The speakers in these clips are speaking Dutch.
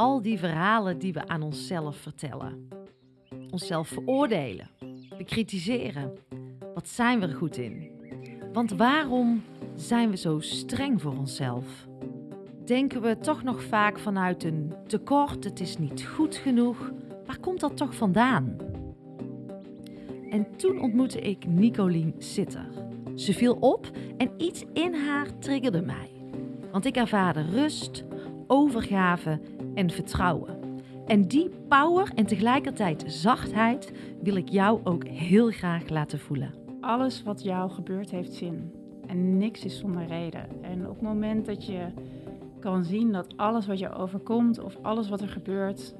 al die verhalen die we aan onszelf vertellen. Onszelf veroordelen, bekritiseren. Wat zijn we er goed in? Want waarom zijn we zo streng voor onszelf? Denken we toch nog vaak vanuit een tekort, het is niet goed genoeg? Waar komt dat toch vandaan? En toen ontmoette ik Nicolien Sitter. Ze viel op en iets in haar triggerde mij. Want ik ervaarde rust, overgave en vertrouwen. En die power en tegelijkertijd zachtheid wil ik jou ook heel graag laten voelen. Alles wat jou gebeurt heeft zin. En niks is zonder reden. En op het moment dat je kan zien dat alles wat je overkomt of alles wat er gebeurt,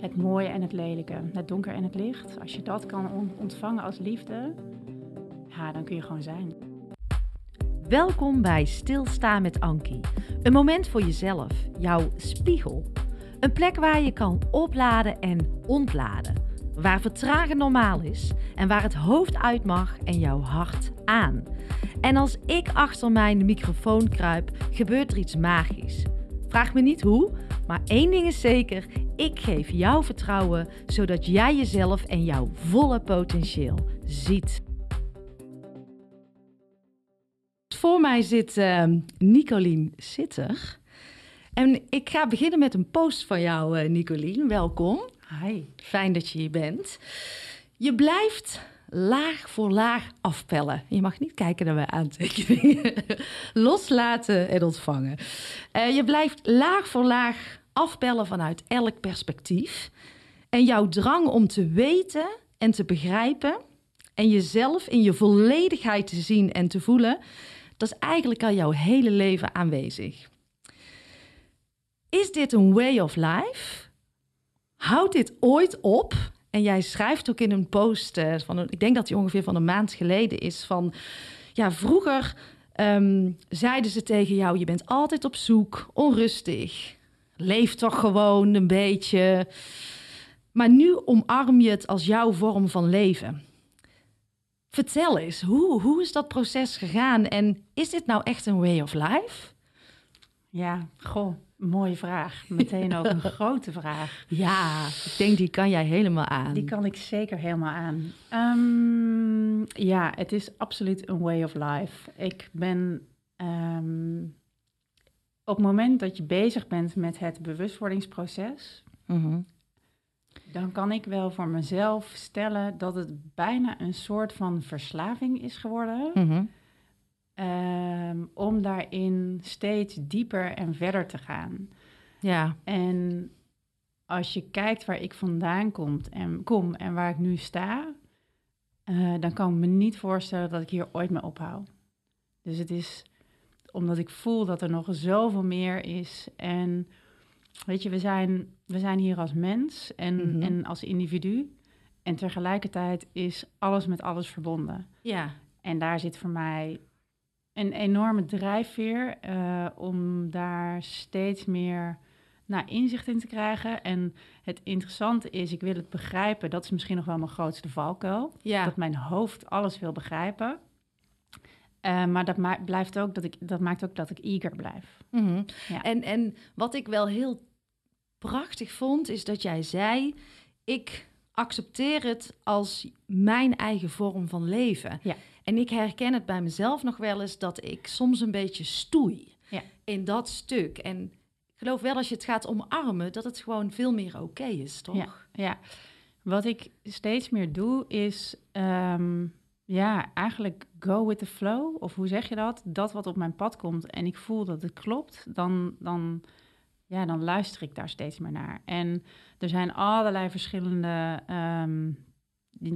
het mooie en het lelijke, het donker en het licht, als je dat kan ontvangen als liefde, ja, dan kun je gewoon zijn. Welkom bij Stilstaan met Ankie. Een moment voor jezelf, jouw spiegel. Een plek waar je kan opladen en ontladen. Waar vertragen normaal is en waar het hoofd uit mag en jouw hart aan. En als ik achter mijn microfoon kruip, gebeurt er iets magisch. Vraag me niet hoe, maar één ding is zeker: ik geef jou vertrouwen zodat jij jezelf en jouw volle potentieel ziet. Voor mij zit uh, Nicolien Sitter. En ik ga beginnen met een post van jou, uh, Nicolien. Welkom. Hi. Fijn dat je hier bent. Je blijft laag voor laag afpellen. Je mag niet kijken naar mijn aantekeningen. Loslaten en ontvangen. Uh, je blijft laag voor laag afpellen vanuit elk perspectief. En jouw drang om te weten en te begrijpen en jezelf in je volledigheid te zien en te voelen, dat is eigenlijk al jouw hele leven aanwezig. Is dit een way of life? Houdt dit ooit op? En jij schrijft ook in een post, uh, van ik denk dat die ongeveer van een maand geleden is, van ja, vroeger um, zeiden ze tegen jou, je bent altijd op zoek, onrustig, leef toch gewoon een beetje. Maar nu omarm je het als jouw vorm van leven. Vertel eens, hoe, hoe is dat proces gegaan en is dit nou echt een way of life? Ja, goh, mooie vraag. Meteen ook een grote vraag. Ja, ik denk die kan jij helemaal aan. Die kan ik zeker helemaal aan. Um, ja, het is absoluut een way of life. Ik ben um, op het moment dat je bezig bent met het bewustwordingsproces, mm dan kan ik wel voor mezelf stellen dat het bijna een soort van verslaving is geworden. Mm um, om daarin steeds dieper en verder te gaan. Ja. En als je kijkt waar ik vandaan komt en, kom en waar ik nu sta, uh, dan kan ik me niet voorstellen dat ik hier ooit mee ophoud. Dus het is omdat ik voel dat er nog zoveel meer is. En weet je, we zijn, we zijn hier als mens en, mm -hmm. en als individu. En tegelijkertijd is alles met alles verbonden. Ja. En daar zit voor mij een enorme drijfveer uh, om daar steeds meer naar inzicht in te krijgen. En het interessante is, ik wil het begrijpen. Dat is misschien nog wel mijn grootste valkuil. Ja. Dat mijn hoofd alles wil begrijpen. Uh, maar dat, ma blijft ook dat, ik, dat maakt ook dat ik eager blijf. Mm -hmm. ja. en, en wat ik wel heel prachtig vond, is dat jij zei... ik accepteer het als mijn eigen vorm van leven. Ja. En ik herken het bij mezelf nog wel eens dat ik soms een beetje stoei ja. in dat stuk. En ik geloof wel als je het gaat omarmen, dat het gewoon veel meer oké okay is, toch? Ja, ja, wat ik steeds meer doe is, um, ja, eigenlijk go with the flow. Of hoe zeg je dat? Dat wat op mijn pad komt en ik voel dat het klopt, dan, dan, ja, dan luister ik daar steeds meer naar. En er zijn allerlei verschillende um,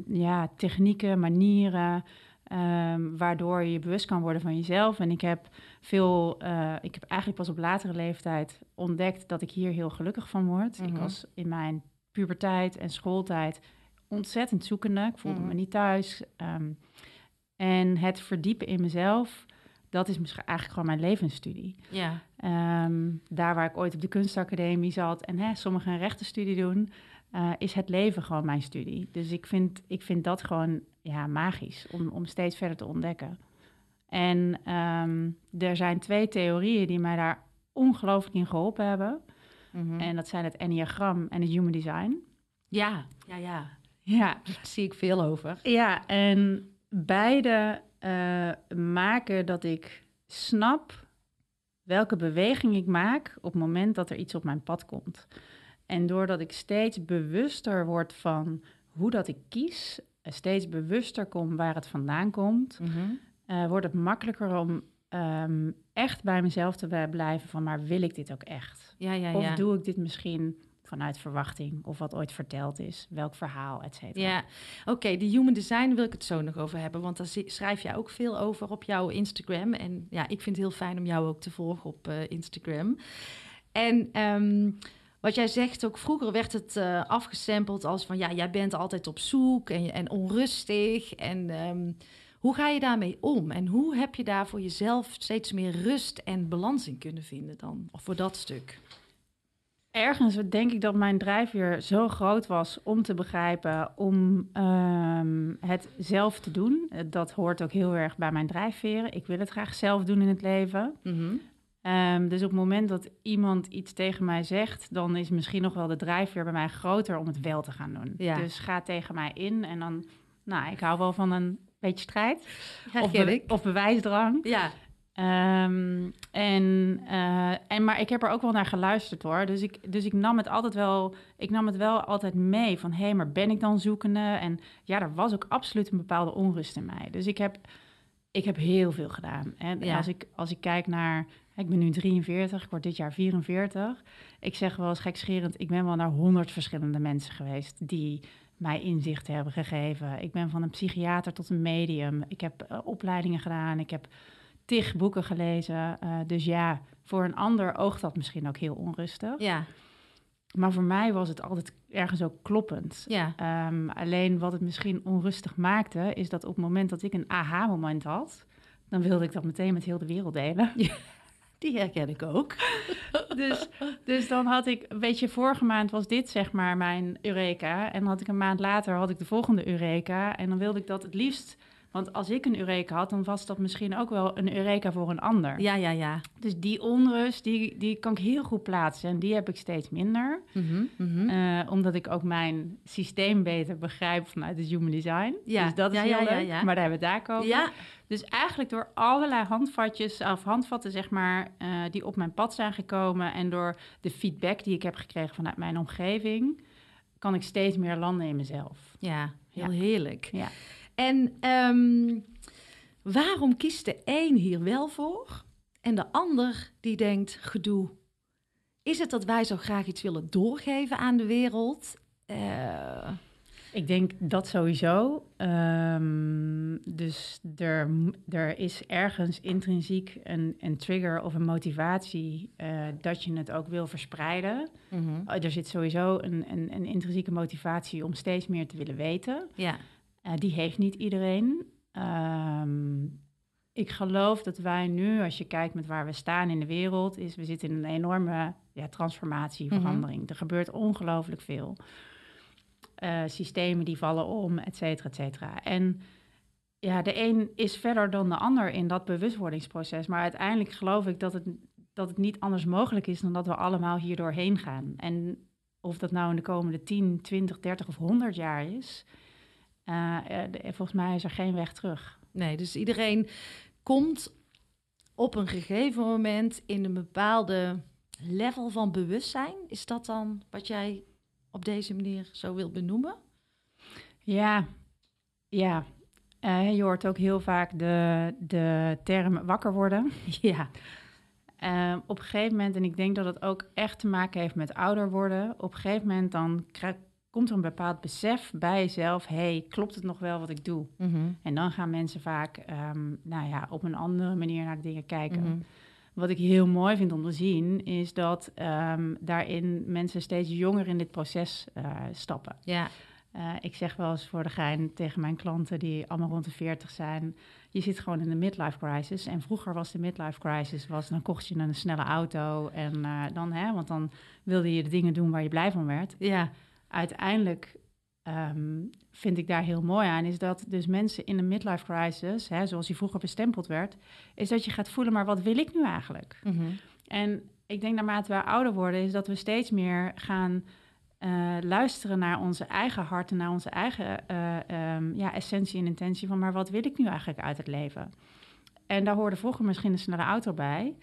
ja, technieken, manieren... Um, waardoor je bewust kan worden van jezelf. En ik heb veel, uh, ik heb eigenlijk pas op latere leeftijd ontdekt dat ik hier heel gelukkig van word. Mm -hmm. Ik was in mijn puberteit en schooltijd ontzettend zoekende. Ik voelde mm -hmm. me niet thuis. Um, en het verdiepen in mezelf, dat is misschien eigenlijk gewoon mijn levensstudie. Ja. Um, daar waar ik ooit op de kunstacademie zat en hè, sommigen een rechtenstudie doen, uh, is het leven gewoon mijn studie. Dus ik vind, ik vind dat gewoon ja, magisch om, om steeds verder te ontdekken. En um, er zijn twee theorieën die mij daar ongelooflijk in geholpen hebben. Mhm. En dat zijn het Enneagram en het Human Design. Ja, ja, ja. Ja, Daar zie ik veel over. ja en beide eh, maken dat ik snap welke beweging ik maak op het moment dat er iets op mijn pad komt. En doordat ik steeds bewuster word van hoe dat ik kies, steeds bewuster kom waar het vandaan komt, Mhm. eh, wordt het makkelijker om ehm, echt bij mezelf te blijven van, maar wil ik dit ook echt? Ja, ja, Of ja. doe ik dit misschien vanuit verwachting of wat ooit verteld is, welk verhaal, et cetera. Ja, oké, die human design wil ik het zo nog over hebben, want daar schrijf jij ook veel over op jouw Instagram. En ja, ik vind het heel fijn om jou ook te volgen op eh, Instagram. En ehm, wat jij zegt, ook vroeger werd het eh afgestempeld als van ja, jij bent altijd op zoek en, en onrustig. En ehm, hoe ga je daarmee om? En hoe heb je daar voor jezelf steeds meer rust en balans in kunnen vinden dan? Of voor dat stuk? Ergens denk ik dat mijn drijfveer zo groot was om te begrijpen, om ehm, het zelf te doen. Eh, Dat hoort ook heel erg bij mijn drijfveren. Ik wil het graag zelf doen in het leven. Mhm. Ehm, dus op het moment dat iemand iets tegen mij zegt, dan is misschien nog wel de drijfveer bij mij groter om het wel te gaan doen. Ja. Dus ga tegen mij in en dan, nou, ik hou wel van een beetje strijd of, be- of bewijsdrang. Ja, Ehm, en, eh, en, maar ik heb er ook wel naar geluisterd hoor. Dus ik, dus ik nam het altijd wel, ik nam het wel altijd mee van hé, hey, maar ben ik dan zoekende? En ja, er was ook absoluut een bepaalde onrust in mij. Dus ik heb, ik heb heel veel gedaan. En Ja. als, ik, als ik kijk naar, ik ben nu 43, ik word dit jaar 44. Ik zeg wel eens gekscherend, ik ben wel naar 100 verschillende mensen geweest die mij inzicht hebben gegeven. Ik ben van een psychiater tot een medium. Ik heb eh, opleidingen gedaan. Ik heb tig boeken gelezen. Eh, dus ja, voor een ander oogt dat misschien ook heel onrustig. ja, Maar voor mij was het altijd ergens ook kloppend. ja. Ehm, alleen wat het misschien onrustig maakte, is dat op het moment dat ik een aha-moment had, dan wilde ik dat meteen met heel de wereld delen. Die herken ik ook. dus, dus dan had ik, weet je, vorige maand was dit zeg maar mijn Eureka. En dan had ik een maand later had ik de volgende Eureka. En dan wilde ik dat het liefst, want als ik een Eureka had, dan was dat misschien ook wel een Eureka voor een ander. Ja, ja, ja. Dus die onrust, die, die kan ik heel goed plaatsen. En die heb ik steeds minder. Mhm, mhm. Eh, omdat ik ook mijn systeem beter begrijp vanuit het human design. Ja, Dus dat is ja, heel ja, leuk. ja. Maar daar hebben we het daar over. ja, Dus eigenlijk door allerlei handvatjes of handvatten, zeg maar, eh, die op mijn pad zijn gekomen. En door de feedback die ik heb gekregen vanuit mijn omgeving, kan ik steeds meer landen in mezelf. ja, heel heerlijk. Ja. En ehm, waarom kiest de een hier wel voor en de ander die denkt gedoe? Is het dat wij zo graag iets willen doorgeven aan de wereld? Eh, Ik denk dat sowieso. Ehm, dus er, er is ergens intrinsiek een, een trigger of een motivatie eh, dat je het ook wil verspreiden. mhm. Eh, er zit sowieso een, een, een intrinsieke motivatie om steeds meer te willen weten. Ja, Eh, die heeft niet iedereen. Ehm, ik geloof dat wij nu, als je kijkt met waar we staan in de wereld, is we zitten in een enorme ja, transformatie, Mhm. verandering. Er gebeurt ongelooflijk veel. Eh, systemen die vallen om, et cetera, et cetera. En ja, de een is verder dan de ander in dat bewustwordingsproces. Maar uiteindelijk geloof ik dat het, dat het niet anders mogelijk is dan dat we allemaal hier doorheen gaan. En of dat nou in de komende 10, 20, 30 of 100 jaar is, eh, eh, volgens mij is er geen weg terug. nee, dus iedereen komt op een gegeven moment in een bepaalde level van bewustzijn. Is dat dan wat jij op deze manier zo wil benoemen? Ja, ja. Eh, je hoort ook heel vaak de, de term wakker worden. Ja, op een gegeven moment, en ik denk dat het ook echt te maken heeft met ouder worden. Op een gegeven moment dan komt er een bepaald besef bij jezelf. hey, klopt het nog wel wat ik doe? Mhm, En dan gaan mensen vaak ehm, nou ja, op een andere manier naar de dingen kijken. mhm. Wat ik heel mooi vind om te zien, is dat ehm, daarin mensen steeds jonger in dit proces eh, stappen. ja, Eh, ik zeg wel eens voor de gein tegen mijn klanten die allemaal rond de 40 zijn. Je zit gewoon in de midlife crisis. En vroeger was de midlife crisis, was, dan kocht je een snelle auto. En eh, dan, hè, want dan wilde je de dingen doen waar je blij van werd. ja, Uiteindelijk ehm, vind ik daar heel mooi aan, is dat dus mensen in een midlife crisis, hè, zoals die vroeger bestempeld werd, is dat je gaat voelen, maar wat wil ik nu eigenlijk? mhm. En ik denk naarmate we ouder worden, is dat we steeds meer gaan eh, luisteren naar onze eigen hart en naar onze eigen eh, ehm, ja, essentie en intentie van, maar wat wil ik nu eigenlijk uit het leven? En daar hoorde vroeger misschien een snelle auto bij.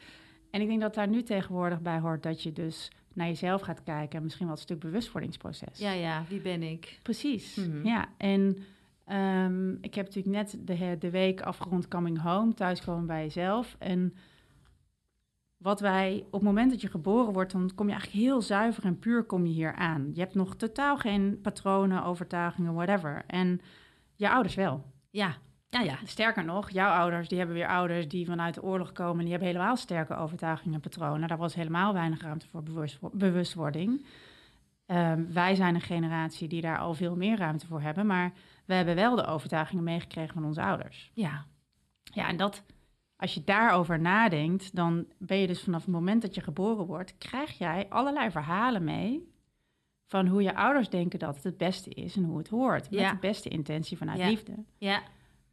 En ik denk dat daar nu tegenwoordig bij hoort dat je dus naar jezelf gaat kijken en misschien wel een stuk bewustwordingsproces. Ja, ja, wie ben ik? Precies, Mhm. ja. En ehm, ik heb natuurlijk net de, de week afgerond coming home, thuiskomen bij jezelf. En wat wij, op het moment dat je geboren wordt, dan kom je eigenlijk heel zuiver en puur kom je hier aan. Je hebt nog totaal geen patronen, overtuigingen, whatever. En je ouders wel. Ja, ja, ja. Sterker nog, jouw ouders, die hebben weer ouders die vanuit de oorlog komen. En die hebben helemaal sterke overtuigingen en patronen. Daar was helemaal weinig ruimte voor bewust- bewustwording. Ehm, wij zijn een generatie die daar al veel meer ruimte voor hebben. Maar we hebben wel de overtuigingen meegekregen van onze ouders. Ja, Ja, en dat, als je daarover nadenkt, dan ben je dus vanaf het moment dat je geboren wordt, krijg jij allerlei verhalen mee van hoe je ouders denken dat het het beste is en hoe het hoort. Met Ja. de beste intentie vanuit Ja. liefde. ja.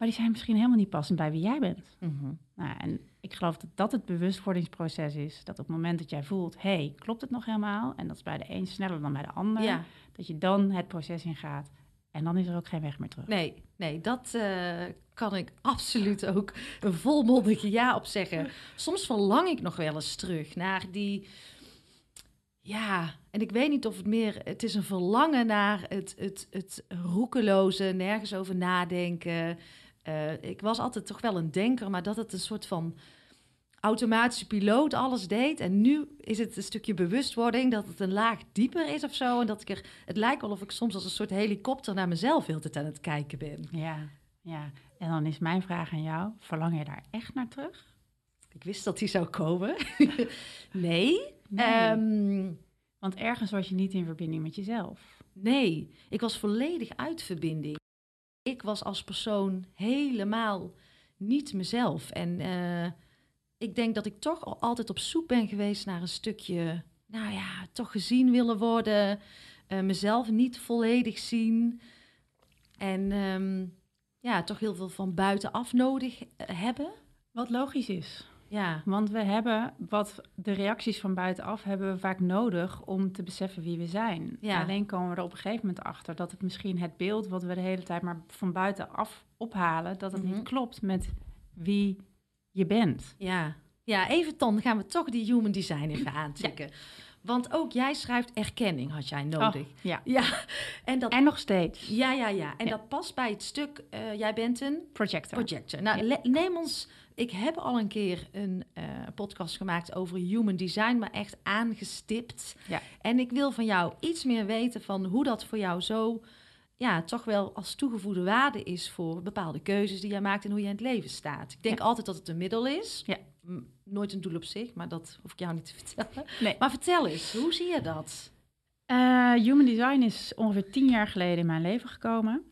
Maar die zijn misschien helemaal niet passend bij wie jij bent. Mhm. Nou, en ik geloof dat dat het bewustwordingsproces is. Dat op het moment dat jij voelt, hé, hey, klopt het nog helemaal? En dat is bij de een sneller dan bij de ander. ja. Dat je dan het proces ingaat. En dan is er ook geen weg meer terug. Nee, nee, dat eh, kan ik absoluut ook een volmondig ja op zeggen. Soms verlang ik nog wel eens terug naar die. Ja, en ik weet niet of het meer. Het is een verlangen naar het, het, het roekeloze, nergens over nadenken. Eh, ik was altijd toch wel een denker, maar dat het een soort van automatische piloot alles deed. En nu is het een stukje bewustwording dat het een laag dieper is of zo. En dat ik er. Het lijkt wel of ik soms als een soort helikopter naar mezelf heel tijd aan het kijken ben. Ja, ja. En dan is mijn vraag aan jou, verlang je daar echt naar terug? Ik wist dat die zou komen. nee. Nee. Ehm, Want ergens was je niet in verbinding met jezelf. nee, ik was volledig uit verbinding. Ik was als persoon helemaal niet mezelf. En eh, ik denk dat ik toch al altijd op zoek ben geweest naar een stukje, nou ja, toch gezien willen worden. eh, mezelf niet volledig zien. En ehm, ja, toch heel veel van buitenaf nodig eh, hebben. Wat logisch is. Ja, Want we hebben wat de reacties van buitenaf hebben we vaak nodig om te beseffen wie we zijn. Ja. Alleen komen we er op een gegeven moment achter dat het misschien het beeld wat we de hele tijd maar van buitenaf ophalen, dat het Mhm. niet klopt met wie je bent. Ja. ja, even dan gaan we toch die human design even aantikken. Want ook jij schrijft erkenning, had jij nodig. Oh, ja. Ja, en dat... En nog steeds. Ja, ja, ja. En Ja. dat past bij het stuk, eh, jij bent een Projector. projector. Nou, Ja. neem ons... Ik heb al een keer een eh, podcast gemaakt over human design, maar echt aangestipt. Ja. En ik wil van jou iets meer weten van hoe dat voor jou zo... Ja, toch wel als toegevoegde waarde is voor bepaalde keuzes die jij maakt en hoe je in het leven staat. Ik denk Ja. altijd dat het een middel is. Ja. Nooit een doel op zich, maar dat hoef ik jou niet te vertellen. Nee. Maar vertel eens, hoe zie je dat? Eh, human design is ongeveer tien jaar geleden in mijn leven gekomen.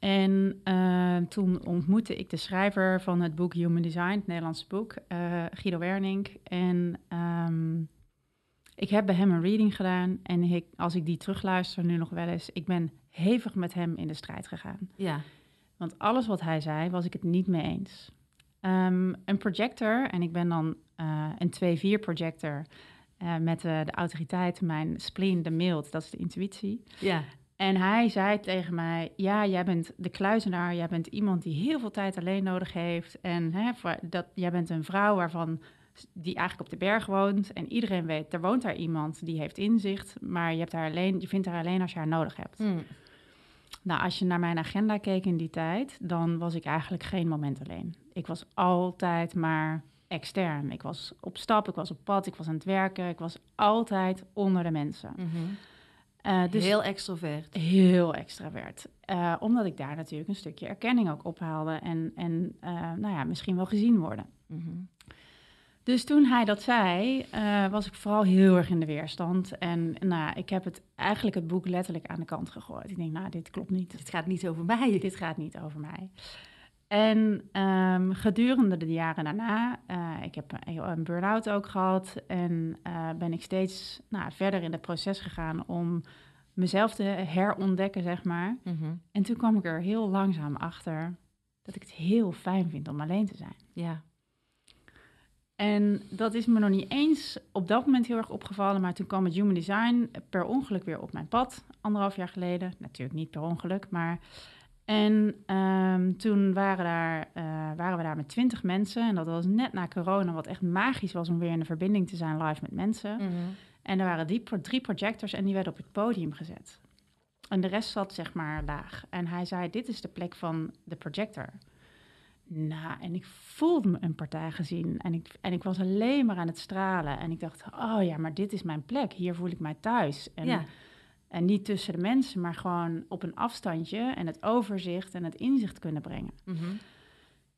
En eh, toen ontmoette ik de schrijver van het boek Human Design, het Nederlandse boek, eh, Guido Wernink. En ehm, ik heb bij hem een reading gedaan. En ik, als ik die terugluister nu nog wel eens, ik ben hevig met hem in de strijd gegaan. Ja, Want alles wat hij zei, was ik het niet mee eens. Ehm, een projector, en ik ben dan eh, een 2-4 projector eh, met de autoriteit, mijn spleen, de mild, dat is de intuïtie. ja, En hij zei tegen mij, ja, jij bent de kluizenaar, jij bent iemand die heel veel tijd alleen nodig heeft. En hè, dat, jij bent een vrouw waarvan die eigenlijk op de berg woont. En iedereen weet, er woont daar iemand die heeft inzicht, maar je, hebt haar alleen, je vindt haar alleen als je haar nodig hebt. Hm. Nou, als je naar mijn agenda keek in die tijd, dan was ik eigenlijk geen moment alleen. Ik was altijd maar extern. Ik was op stap, ik was op pad, ik was aan het werken. Ik was altijd onder de mensen. Mhm. Eh, dus Heel extrovert. heel extravert. Eh, omdat ik daar natuurlijk een stukje erkenning ook ophaalde. En, en eh, nou ja, misschien wel gezien worden. Mhm. Dus toen hij dat zei, was ik vooral heel erg in de weerstand. En nou, ik heb het eigenlijk het boek letterlijk aan de kant gegooid. Ik denk, nou, dit klopt niet. Het gaat niet over mij. Dit gaat niet over mij. En ehm, gedurende de jaren daarna, eh, ik heb een, een burn-out ook gehad en eh, ben ik steeds nou, verder in het proces gegaan om mezelf te herontdekken, zeg maar. Mhm. En toen kwam ik er heel langzaam achter dat ik het heel fijn vind om alleen te zijn. Ja. En dat is me nog niet eens op dat moment heel erg opgevallen. Maar toen kwam het Human Design per ongeluk weer op mijn pad. Anderhalf jaar geleden. Natuurlijk niet per ongeluk, maar... En ehm, toen waren, daar, eh, waren we daar met twintig mensen. En dat was net na corona, wat echt magisch was om weer in de verbinding te zijn live met mensen. Mhm. En er waren die, pro- drie projectors en die werden op het podium gezet. En de rest zat zeg maar laag. En hij zei, dit is de plek van de projector. Nou, en ik voelde me een partij gezien. En ik, en ik was alleen maar aan het stralen. En ik dacht, oh ja, maar dit is mijn plek. Hier voel ik mij thuis. En, Ja. En niet tussen de mensen, maar gewoon op een afstandje. En het overzicht en het inzicht kunnen brengen. Mhm.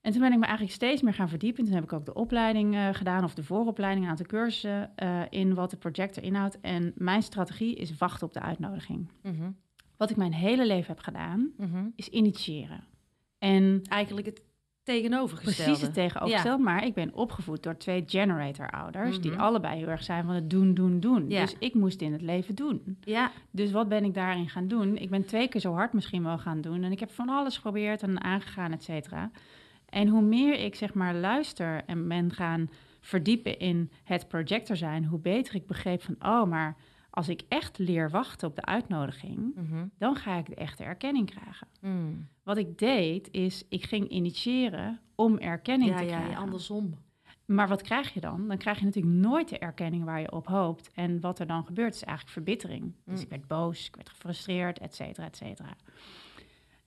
En toen ben ik me eigenlijk steeds meer gaan verdiepen. Toen heb ik ook de opleiding eh, gedaan, of de vooropleiding, een aantal cursussen eh, in wat de projector inhoudt. En mijn strategie is wachten op de uitnodiging. Mhm. Wat ik mijn hele leven heb gedaan, Mhm. is initiëren. En Eigenlijk het tegenovergestelde. precies het tegenovergestelde, maar ik ben opgevoed door twee generator-ouders, die Mhm. allebei heel erg zijn van het doen, doen, doen. Ja. Dus ik moest in het leven doen. Ja. Dus wat ben ik daarin gaan doen? Ik ben twee keer zo hard misschien wel gaan doen. En ik heb van alles geprobeerd en aangegaan, et cetera. En hoe meer ik zeg maar luister en ben gaan verdiepen in het projector zijn, hoe beter ik begreep van, oh, maar als ik echt leer wachten op de uitnodiging, Mhm. dan ga ik de echte erkenning krijgen. Mm. Wat ik deed, is ik ging initiëren om erkenning Ja, te ja, krijgen. andersom. Maar wat krijg je dan? Dan krijg je natuurlijk nooit de erkenning waar je op hoopt. En wat er dan gebeurt is eigenlijk verbittering. Dus Mm. ik werd boos, ik werd gefrustreerd, et cetera, et cetera.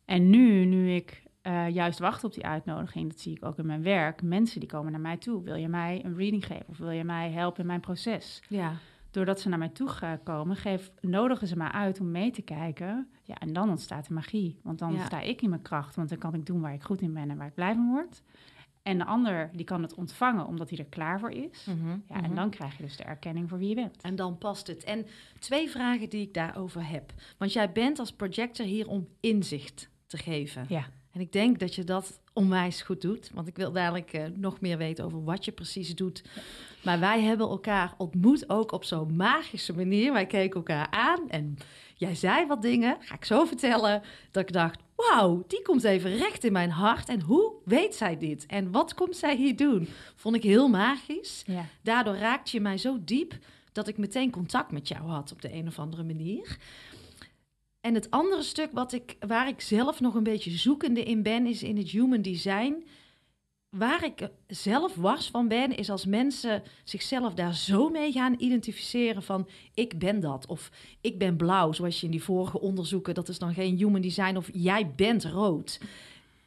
En nu, nu ik eh, juist wacht op die uitnodiging, dat zie ik ook in mijn werk. Mensen die komen naar mij toe. Wil je mij een reading geven of wil je mij helpen in mijn proces? Ja. Doordat ze naar mij toe komen, geef, nodigen ze mij uit om mee te kijken. Ja, en dan ontstaat de magie. Want dan Ja. sta ik in mijn kracht, want dan kan ik doen waar ik goed in ben en waar ik blij van word. En de ander die kan het ontvangen omdat hij er klaar voor is. Mhm. Ja, en dan krijg je dus de erkenning voor wie je bent. En dan past het. En twee vragen die ik daarover heb. Want jij bent als projector hier om inzicht te geven. Ja. En ik denk dat je dat onwijs goed doet. Want ik wil dadelijk eh, nog meer weten over wat je precies doet. Maar wij hebben elkaar ontmoet ook op zo'n magische manier. Wij keken elkaar aan en jij zei wat dingen, ga ik zo vertellen, dat ik dacht, wauw, die komt even recht in mijn hart. En hoe weet zij dit? En wat komt zij hier doen? Vond ik heel magisch. Ja. Daardoor raakte je mij zo diep dat ik meteen contact met jou had op de een of andere manier. En het andere stuk wat ik, waar ik zelf nog een beetje zoekende in ben, is in het human design. Waar ik zelf wars van ben, is als mensen zichzelf daar zo mee gaan identificeren van ik ben dat of ik ben blauw, zoals je in die vorige onderzoeken, dat is dan geen human design of jij bent rood.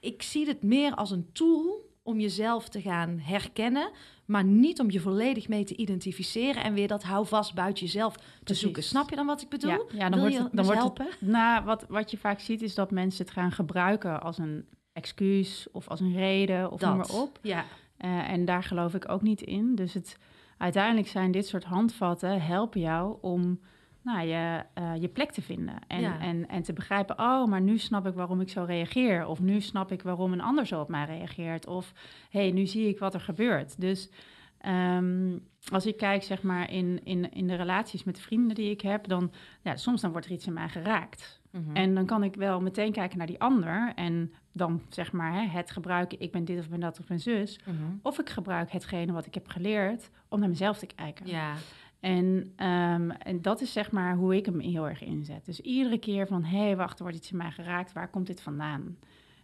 Ik zie het meer als een tool om jezelf te gaan herkennen, maar niet om je volledig mee te identificeren en weer dat houvast buiten jezelf te Precies. zoeken. Snap je dan wat ik bedoel? Ja, ja, dan Wil wordt het, dan wordt het, nou, wat, wat je vaak ziet is dat mensen het gaan gebruiken als een excuus of als een reden of noem maar op. Ja. Eh, en daar geloof ik ook niet in. Dus het, uiteindelijk zijn dit soort handvatten helpen jou om nou, je, eh, je plek te vinden. En, Ja. en, en te begrijpen, oh, maar nu snap ik waarom ik zo reageer. Of nu snap ik waarom een ander zo op mij reageert. Of hé, hey, nu zie ik wat er gebeurt. Dus ehm, als ik kijk, zeg maar, in, in, in de relaties met de vrienden die ik heb, dan ja, soms dan wordt er iets in mij geraakt. Mhm. En dan kan ik wel meteen kijken naar die ander en dan zeg maar hè, het gebruiken, ik ben dit of ben dat of ben zus. Mhm. Of ik gebruik hetgene wat ik heb geleerd om naar mezelf te kijken. Ja. En, ehm, en dat is zeg maar hoe ik hem heel erg inzet. Dus iedere keer van, hé, hey, wacht, er wordt iets in mij geraakt, waar komt dit vandaan?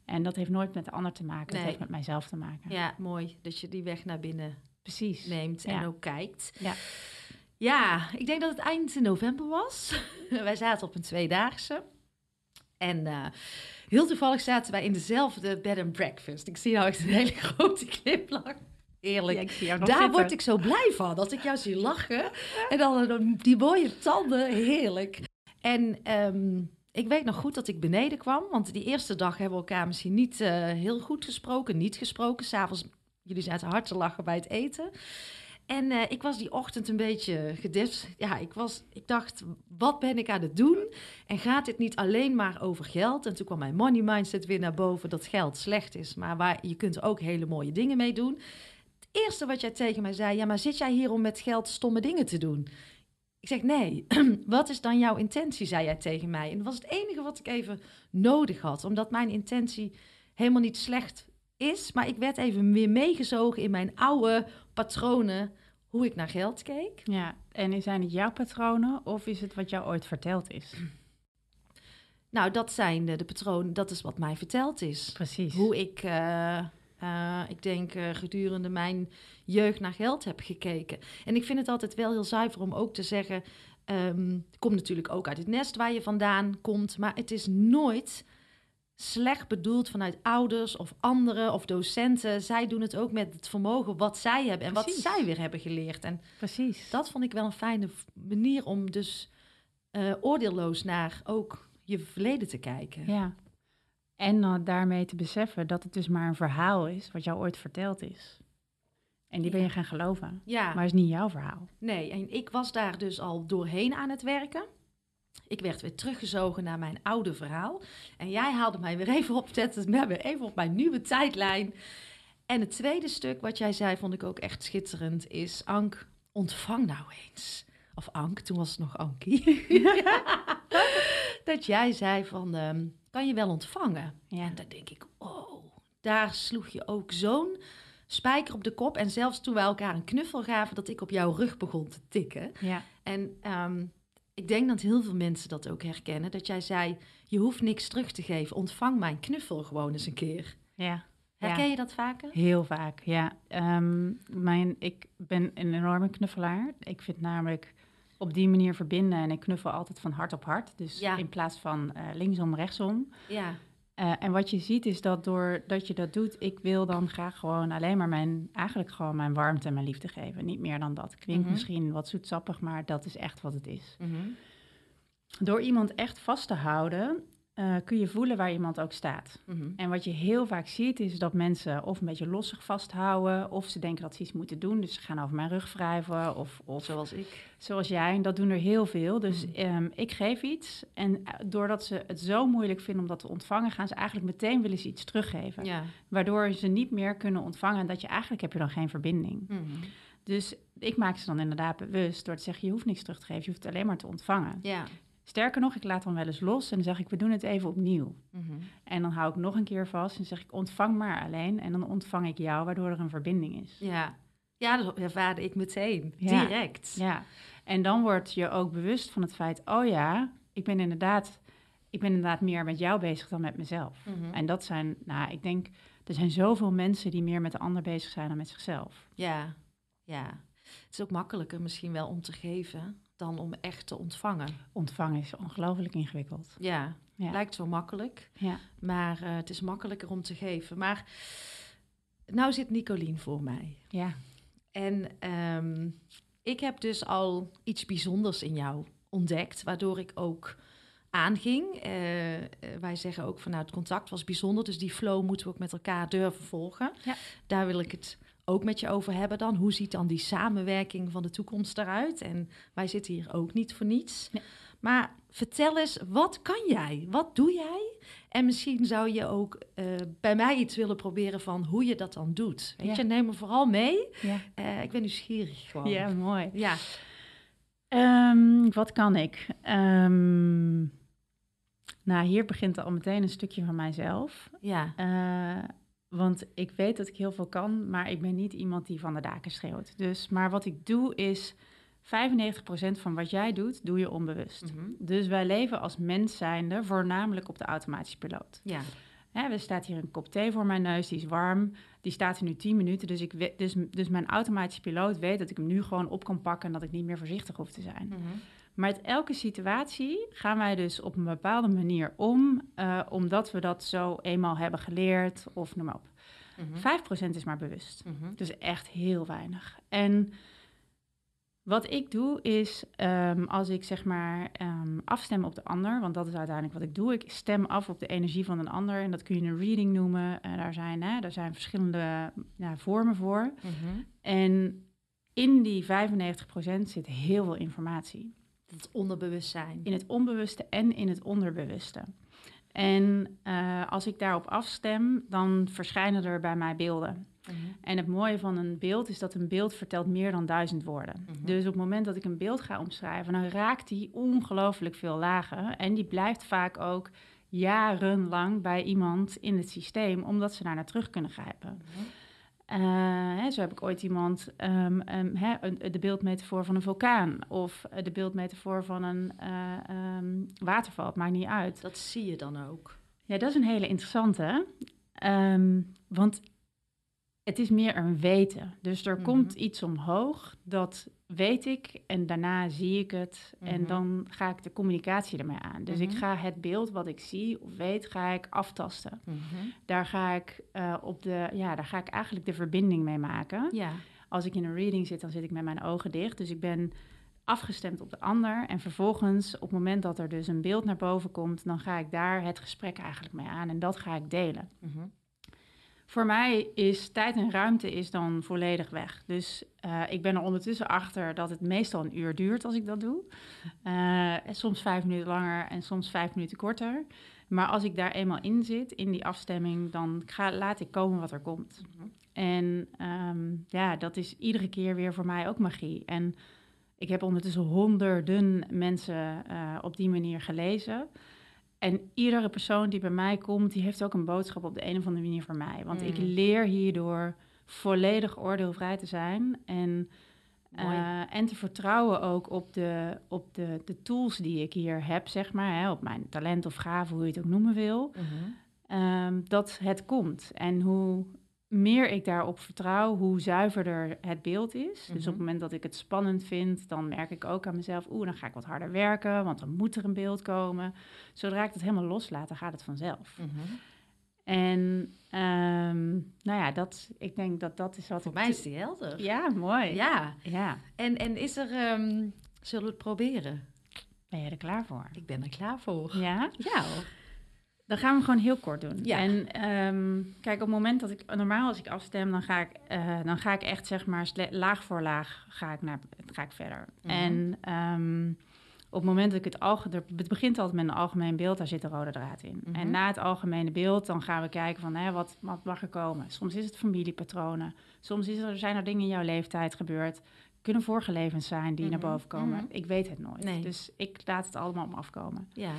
En dat heeft nooit met de ander te maken, Nee. dat heeft met mijzelf te maken. ja, mooi dat je die weg naar binnen Precies. neemt en Ja. ook kijkt. Ja. Ja, ik denk dat het eind november was. wij zaten op een tweedaagse. En eh, heel toevallig zaten wij in dezelfde bed and breakfast. Ik zie nou echt een hele grote glimlach. Eerlijk. Ja, Daar zitten. word ik zo blij van, dat ik jou zie lachen. En dan eh, die mooie tanden, heerlijk. En ehm, ik weet nog goed dat ik beneden kwam. Want die eerste dag hebben we elkaar misschien niet eh, heel goed gesproken. Niet gesproken. S'avonds, jullie zaten hard te lachen bij het eten. En eh, ik was die ochtend een beetje gedis. Ja, ik, was, ik dacht, wat ben ik aan het doen? En gaat dit niet alleen maar over geld? En toen kwam mijn money mindset weer naar boven dat geld slecht is. Maar waar, je kunt ook hele mooie dingen mee doen. Het eerste wat jij tegen mij zei, ja, maar zit jij hier om met geld stomme dingen te doen? Ik zeg, nee, wat is dan jouw intentie, zei jij tegen mij. En dat was het enige wat ik even nodig had, omdat mijn intentie helemaal niet slecht is. Maar ik werd even weer meegezogen in mijn oude patronen hoe ik naar geld keek. Ja, en zijn het jouw patronen of is het wat jou ooit verteld is? Nou, dat zijn de, de patronen, dat is wat mij verteld is. Precies. Hoe ik, eh, eh, ik denk, eh, gedurende mijn jeugd naar geld heb gekeken. En ik vind het altijd wel heel zuiver om ook te zeggen... ehm, komt natuurlijk ook uit het nest waar je vandaan komt... maar het is nooit slecht bedoeld vanuit ouders of anderen of docenten. Zij doen het ook met het vermogen wat zij hebben... en Precies. wat zij weer hebben geleerd. En Precies. dat vond ik wel een fijne manier om dus eh, oordeelloos naar ook je verleden te kijken. Ja. En dan daarmee te beseffen dat het dus maar een verhaal is wat jou ooit verteld is. En die ben je gaan geloven. Ja. Maar is niet jouw verhaal. Nee, en ik was daar dus al doorheen aan het werken. Ik werd weer teruggezogen naar mijn oude verhaal. En jij haalde mij weer even op, zette me weer even op mijn nieuwe tijdlijn. En het tweede stuk wat jij zei, vond ik ook echt schitterend, is Ank, ontvang nou eens. Of Ank, toen was het nog Ankie. dat jij zei van, ehm, kan je wel ontvangen? Ja. En dan denk ik, oh, daar sloeg je ook zo'n spijker op de kop. En zelfs toen wij elkaar een knuffel gaven, dat ik op jouw rug begon te tikken. Ja. En ehm, ik denk dat heel veel mensen dat ook herkennen. Dat jij zei, je hoeft niks terug te geven. Ontvang mijn knuffel gewoon eens een keer. Ja. Herken je dat vaker? Heel vaak, ja. Ehm, mijn, ik ben een enorme knuffelaar. Ik vind namelijk op die manier verbinden en ik knuffel altijd van hart op hart. Dus Ja. in plaats van eh, linksom, rechtsom. Ja. Eh, en wat je ziet is dat doordat je dat doet, ik wil dan graag gewoon alleen maar mijn, eigenlijk gewoon mijn warmte en mijn liefde geven. Niet meer dan dat. Klinkt Mhm. misschien wat zoetsappig, maar dat is echt wat het is. Mhm. Door iemand echt vast te houden, eh, kun je voelen waar iemand ook staat. Mhm. En wat je heel vaak ziet, is dat mensen of een beetje lossig vasthouden, of ze denken dat ze iets moeten doen. Dus ze gaan over mijn rug wrijven, of, of Zoals ik. zoals jij. En dat doen er heel veel. Dus Mhm. ehm, ik geef iets. En eh, doordat ze het zo moeilijk vinden om dat te ontvangen, gaan ze eigenlijk meteen willen ze iets teruggeven. Ja. Waardoor ze niet meer kunnen ontvangen. En dat je eigenlijk heb je dan geen verbinding. Mhm. Dus ik maak ze dan inderdaad bewust door te zeggen: je hoeft niks terug te geven, je hoeft het alleen maar te ontvangen. Ja. Sterker nog, ik laat dan wel eens los en dan zeg ik: we doen het even opnieuw. Mhm. En dan hou ik nog een keer vast en zeg ik: ontvang maar alleen. En dan ontvang ik jou, waardoor er een verbinding is. Ja. Ja, dat ervaarde ik meteen. Ja. Direct. Ja. En dan word je ook bewust van het feit: oh ja, ik ben inderdaad, ik ben inderdaad meer met jou bezig dan met mezelf. Mhm. En dat zijn, nou, ik denk, er zijn zoveel mensen die meer met de ander bezig zijn dan met zichzelf. Ja. Ja. Het is ook makkelijker misschien wel om te geven dan om echt te ontvangen. Ontvangen is ongelooflijk ingewikkeld. Ja. Ja. Lijkt zo makkelijk. Ja. Maar eh, het is makkelijker om te geven. Maar nou zit Nicolien voor mij. Ja. En ehm, ik heb dus al iets bijzonders in jou ontdekt, waardoor ik ook aanging. Eh, wij zeggen ook vanuit contact was bijzonder, dus die flow moeten we ook met elkaar durven volgen. Ja. Daar wil ik het ook met je over hebben dan. Hoe ziet dan die samenwerking van de toekomst eruit? En wij zitten hier ook niet voor niets. Nee. Maar vertel eens, wat kan jij? Wat doe jij? En misschien zou je ook eh, bij mij iets willen proberen van hoe je dat dan doet. Weet Ja. je, neem me vooral mee. Ja, Eh, ik ben nieuwsgierig gewoon. ja mooi. Ja. Ehm, wat kan ik? Ehm, nou, hier begint al meteen een stukje van mijzelf. Ja. Eh, want ik weet dat ik heel veel kan, maar ik ben niet iemand die van de daken schreeuwt. Dus, maar wat ik doe is, 95% van wat jij doet, doe je onbewust. Mhm. Dus wij leven als mens zijnde voornamelijk op de automatische piloot. Ja. Hè, er staat hier een kop thee voor mijn neus, die is warm. Die staat er nu 10 minuten, dus, ik dus, dus mijn automatische piloot weet dat ik hem nu gewoon op kan pakken... en dat ik niet meer voorzichtig hoef te zijn. Mhm. Maar uit elke situatie gaan wij dus op een bepaalde manier om... eh, omdat we dat zo eenmaal hebben geleerd of noem maar op. Mhm. 5% is maar bewust. Mhm. Dus echt heel weinig. En wat ik doe is, ehm, als ik zeg maar ehm, afstem op de ander, want dat is uiteindelijk wat ik doe. Ik stem af op de energie van een ander en dat kun je een reading noemen. En daar, zijn, hè, daar zijn verschillende ja, vormen voor. Mhm. En in die 95% zit heel veel informatie. Het onderbewustzijn. In het onbewuste en in het onderbewuste. En eh, als ik daarop afstem, dan verschijnen er bij mij beelden. Mhm. En het mooie van een beeld is dat een beeld vertelt meer dan duizend woorden. Mhm. Dus op het moment dat ik een beeld ga omschrijven, dan raakt die ongelooflijk veel lagen. En die blijft vaak ook jarenlang bij iemand in het systeem, omdat ze daar naar terug kunnen grijpen. Mhm. Eh, hè, zo heb ik ooit iemand ehm, ehm, hè, een- de beeldmetafoor van een vulkaan of de beeldmetafoor van een eh, ehm, waterval. Het maakt niet uit. Dat zie je dan ook. Ja, dat is een hele interessante. Want het is meer een weten. Dus er Mhm. komt iets omhoog, dat weet ik en daarna zie ik het. En Mhm. dan ga ik de communicatie ermee aan. Dus ik Mhm. ga het beeld wat ik zie of weet, ga ik aftasten. Daar ga ik, eh, op de, ja, daar ga ik eigenlijk de verbinding mee maken. Ja. Als ik in een reading zit, dan zit ik met mijn ogen dicht. Dus ik ben afgestemd op de ander. En vervolgens, op het moment dat er dus een beeld naar boven komt, dan ga ik daar het gesprek eigenlijk mee aan. En dat ga ik delen. Voor mij is tijd en ruimte is dan volledig weg. Dus eh, ik ben er ondertussen achter dat het meestal een uur duurt als ik dat doe. Eh, soms vijf minuten langer en soms vijf minuten korter. Maar als ik daar eenmaal in zit, in die afstemming, dan ga, laat ik komen wat er komt. En ehm, ja, dat is iedere keer weer voor mij ook magie. En ik heb ondertussen honderden mensen eh, op die manier gelezen. En iedere persoon die bij mij komt, die heeft ook een boodschap op de een of andere manier voor mij. Want ik Mm. leer hierdoor volledig oordeelvrij te zijn. En, eh, en te vertrouwen ook op, de, op de, de tools die ik hier heb, zeg maar. Hè, op mijn talent of gave, hoe je het ook noemen wil Mhm. ehm, dat het komt. En hoe meer ik daarop vertrouw, hoe zuiverder het beeld is. Dus op Mhm. het moment dat ik het spannend vind, dan merk ik ook aan mezelf... oeh, dan ga ik wat harder werken, want dan moet er een beeld komen. Zodra ik het helemaal loslaat, dan gaat het vanzelf. Mhm. En ehm, nou ja, dat, ik denk dat dat is wat Voor ik... mij is die helder. Ja, mooi. Ja. ja. En, en is er... ehm, zullen we het proberen? Ben je er klaar voor? Ik ben er klaar voor. Ja? Ja hoor. Dan gaan we gewoon heel kort doen. Ja. En ehm, kijk, op het moment dat ik normaal als ik afstem, dan ga ik, eh, dan ga ik echt zeg maar laag voor laag ga ik naar, ga ik verder. Mhm. En ehm, op het moment dat ik het algemeen, het begint altijd met een algemeen beeld, daar zit een rode draad in. Mhm. En na het algemene beeld, dan gaan we kijken van, hè, wat, wat mag er komen? Soms is het familiepatronen, soms is er, zijn er dingen in jouw leeftijd gebeurd. Kunnen vorige levens zijn die Mhm. naar boven komen. Mhm. Ik weet het nooit. Nee. Dus ik laat het allemaal op me afkomen. Ja.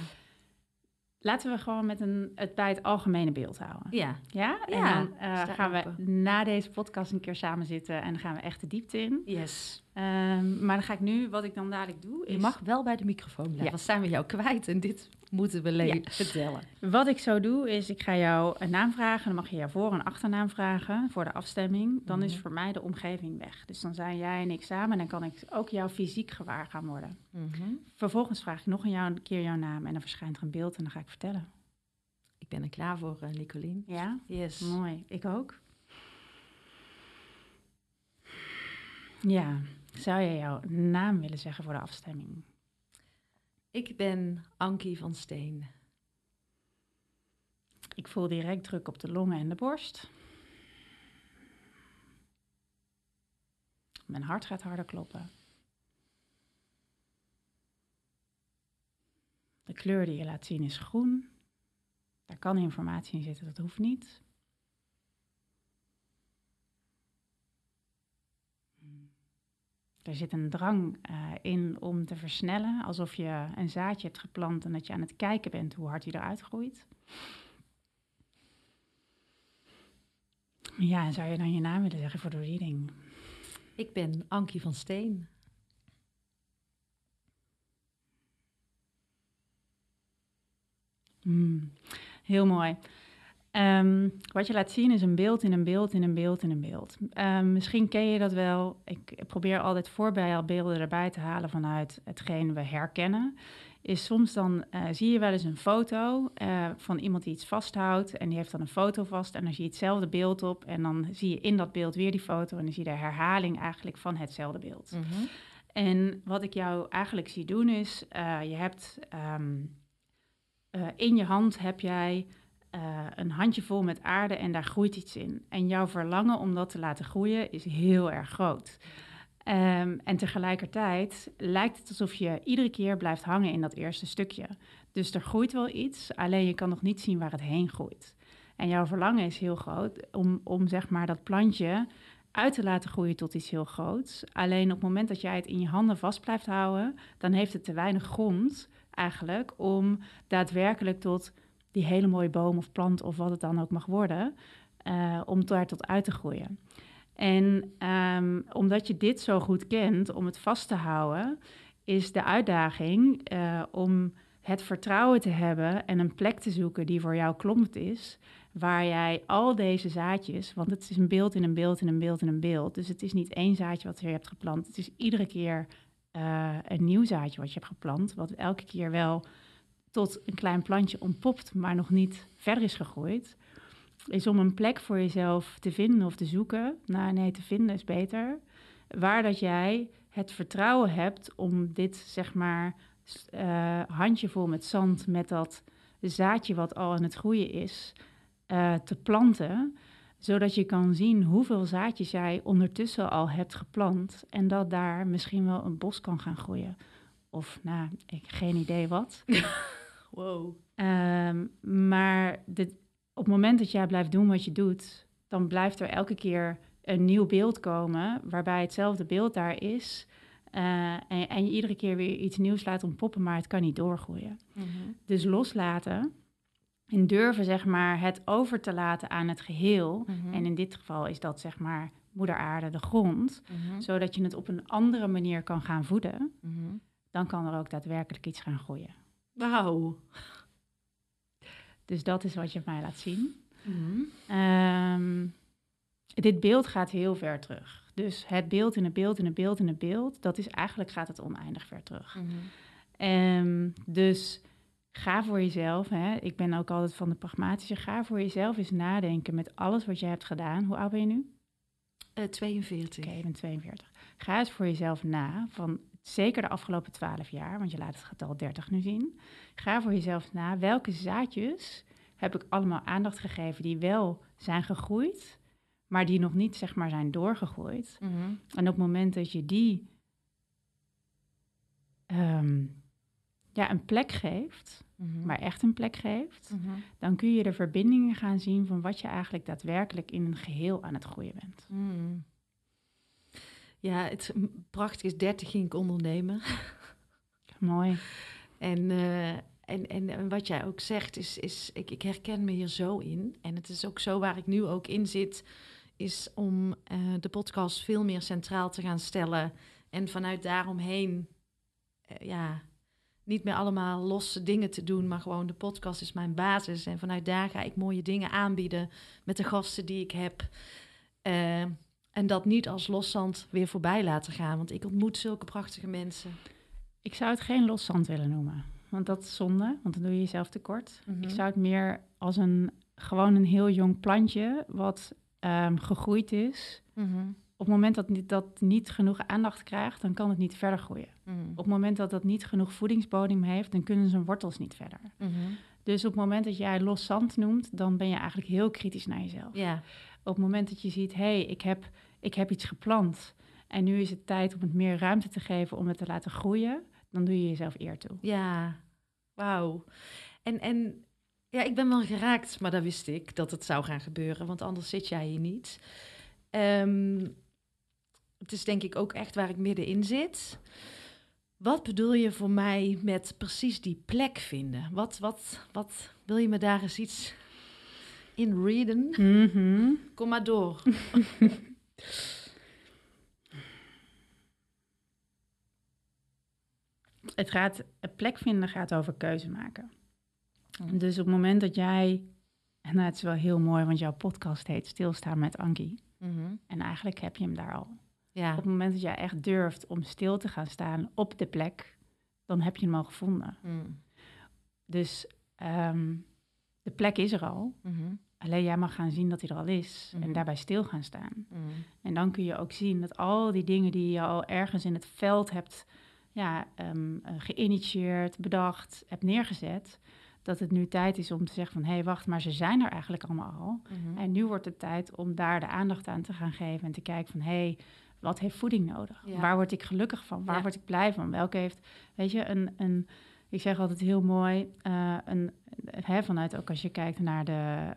Laten we gewoon met een, het bij het algemene beeld houden. Ja. Ja, en Ja, dan eh, gaan we na deze podcast een keer samen zitten en dan gaan we echt de diepte in. Yes. Ehm, maar dan ga ik nu, wat ik dan dadelijk doe, is... Je mag wel bij de microfoon blijven. Ja. Dan zijn we jou kwijt en dit moeten we Ja. vertellen. Wat ik zo doe, is ik ga jou een naam vragen. Dan mag je jouw voor- en achternaam vragen voor de afstemming. Dan is Mhm. voor mij de omgeving weg. Dus dan zijn jij en ik samen en dan kan ik ook jou fysiek gewaar gaan worden. Mhm. Vervolgens vraag ik nog een, jou, een keer jouw naam en dan verschijnt er een beeld en dan ga ik vertellen. Ik ben er klaar voor, Nicolien. Ja? Yes. Mooi, ik ook. Ja, zou jij jouw naam willen zeggen voor de afstemming? Ik ben Ankie van Steen. Ik voel direct druk op de longen en de borst. Mijn hart gaat harder kloppen. De kleur die je laat zien is groen. Daar kan informatie in zitten, dat hoeft niet. Er zit een drang eh, in om te versnellen, alsof je een zaadje hebt geplant en dat je aan het kijken bent hoe hard die eruit groeit. Ja, en zou je dan je naam willen zeggen voor de reading? Ik ben Ankie van Steen. Hmm, heel mooi. Ehm, wat je laat zien is een beeld in een beeld in een beeld in een beeld. Ehm, misschien ken je dat wel. Ik probeer altijd voorbeelden erbij te halen vanuit hetgeen we herkennen. Is soms dan eh, zie je wel eens een foto eh, van iemand die iets vasthoudt en die heeft dan een foto vast en dan zie je hetzelfde beeld op en dan zie je in dat beeld weer die foto en dan zie je de herhaling eigenlijk van hetzelfde beeld. Mhm. En wat ik jou eigenlijk zie doen is, eh, je hebt ehm, eh, in je hand heb jij eh, een handjevol met aarde en daar groeit iets in. En jouw verlangen om dat te laten groeien is heel erg groot. Ehm, en tegelijkertijd lijkt het alsof je iedere keer blijft hangen in dat eerste stukje. Dus er groeit wel iets, alleen je kan nog niet zien waar het heen groeit. En jouw verlangen is heel groot om, om zeg maar dat plantje uit te laten groeien tot iets heel groots. Alleen op het moment dat jij het in je handen vast blijft houden, dan heeft het te weinig grond eigenlijk om daadwerkelijk tot die hele mooie boom of plant of wat het dan ook mag worden, eh, om daar tot uit te groeien. En ehm, omdat je dit zo goed kent, om het vast te houden, is de uitdaging eh, om het vertrouwen te hebben en een plek te zoeken die voor jou kloppend is, waar jij al deze zaadjes, want het is een beeld in een beeld in een beeld in een beeld, dus het is niet één zaadje wat je hebt geplant, het is iedere keer uh, een nieuw zaadje wat je hebt geplant, wat elke keer wel tot een klein plantje ontpopt, maar nog niet verder is gegroeid, is om een plek voor jezelf te vinden of te zoeken. Nou, nee, te vinden is beter. Waar dat jij het vertrouwen hebt om dit, zeg maar, uh, handjevol met zand, met dat zaadje wat al aan het groeien is, uh, te planten zodat je kan zien hoeveel zaadjes jij ondertussen al hebt geplant en dat daar misschien wel een bos kan gaan groeien. Of, nou, ik geen idee wat. wow. Um, maar dit, op het moment dat jij blijft doen wat je doet, dan blijft er elke keer een nieuw beeld komen waarbij hetzelfde beeld daar is. Uh, en, en, je iedere keer weer iets nieuws laat ontpoppen, maar het kan niet doorgroeien. Mm -hmm. Dus loslaten en durven zeg maar het over te laten aan het geheel. Mm -hmm. En in dit geval is dat zeg maar moeder aarde, de grond. Mm -hmm. Zodat je het op een andere manier kan gaan voeden. Dan kan er ook daadwerkelijk iets gaan groeien. Wauw. Dus dat is wat je mij laat zien. Um, dit beeld gaat heel ver terug. Dus het beeld in een beeld in een beeld in een beeld, dat is eigenlijk gaat het oneindig ver terug. Um, dus ga voor jezelf. Hè. Ik ben ook altijd van de pragmatische. Ga voor jezelf eens nadenken met alles wat je hebt gedaan. Hoe oud ben je nu? Uh, 42. Oké, okay, bent 42. Ga eens voor jezelf na. Van zeker de afgelopen 12 jaar, want je laat het getal 30 nu zien. Ga voor jezelf na. Welke zaadjes heb ik allemaal aandacht gegeven die wel zijn gegroeid, maar die nog niet zeg maar zijn doorgegroeid. Mm -hmm. En op het moment dat je die um, ja, een plek geeft, mm -hmm. maar echt een plek geeft, mm -hmm. dan kun je de verbindingen gaan zien van wat je eigenlijk daadwerkelijk in een geheel aan het groeien bent. Ja, het prachtig is 30 ging ik ondernemen. Mooi. En, uh, en, en, en, wat jij ook zegt, is, is ik, ik herken me hier zo in. En het is ook zo waar ik nu ook in zit, is om uh, de podcast veel meer centraal te gaan stellen. En vanuit daaromheen, uh, ja, niet meer allemaal losse dingen te doen, maar gewoon de podcast is mijn basis. En vanuit daar ga ik mooie dingen aanbieden met de gasten die ik heb. En dat niet als loszand weer voorbij laten gaan. Want ik ontmoet zulke prachtige mensen. Ik zou het geen loszand willen noemen. Want dat is zonde, want dan doe je jezelf tekort. Mm -hmm. Ik zou het meer als een gewoon een heel jong plantje wat um, gegroeid is. Mm -hmm. Op het moment dat dat niet genoeg aandacht krijgt, dan kan het niet verder groeien. Mm -hmm. Op het moment dat dat niet genoeg voedingsbodem heeft, dan kunnen zijn wortels niet verder. Dus op het moment dat jij los zand noemt, dan ben je eigenlijk heel kritisch naar jezelf. Op het moment dat je ziet, hé, hey, ik, heb, ik heb iets geplant en nu is het tijd om het meer ruimte te geven om het te laten groeien, dan doe je jezelf eer toe. Ja, wauw. En, en ja, ik ben wel geraakt, maar dat wist ik dat het zou gaan gebeuren, want anders zit jij hier niet. Um, het is denk ik ook echt waar ik middenin zit. Wat bedoel je voor mij met precies die plek vinden? Wat, wat, wat wil je me daar eens iets in readen? Mm -hmm. Kom maar door. het gaat, een plek vinden gaat over keuze maken. Mm. Dus op het moment dat jij, en nou, het is wel heel mooi, want jouw podcast heet Stilstaan met Ankie. Mm -hmm. En eigenlijk heb je hem daar al. Ja. Op het moment dat jij echt durft om stil te gaan staan op de plek, dan heb je hem al gevonden. Mm. Dus um, de plek is er al. -hmm. Alleen jij mag gaan zien dat hij er al is Mhm. en daarbij stil gaan staan. Mm. En dan kun je ook zien dat al die dingen die je al ergens in het veld hebt ja, um, uh, geïnitieerd, bedacht, hebt neergezet, dat het nu tijd is om te zeggen van hé, hey, wacht, maar ze zijn er eigenlijk allemaal al. Mhm. En nu wordt het tijd om daar de aandacht aan te gaan geven en te kijken van hé, hey, wat heeft voeding nodig? Ja. Waar word ik gelukkig van? Waar Ja. word ik blij van? Welke heeft, weet je, een, een ik zeg altijd heel mooi, uh, een, hè, vanuit ook als je kijkt naar de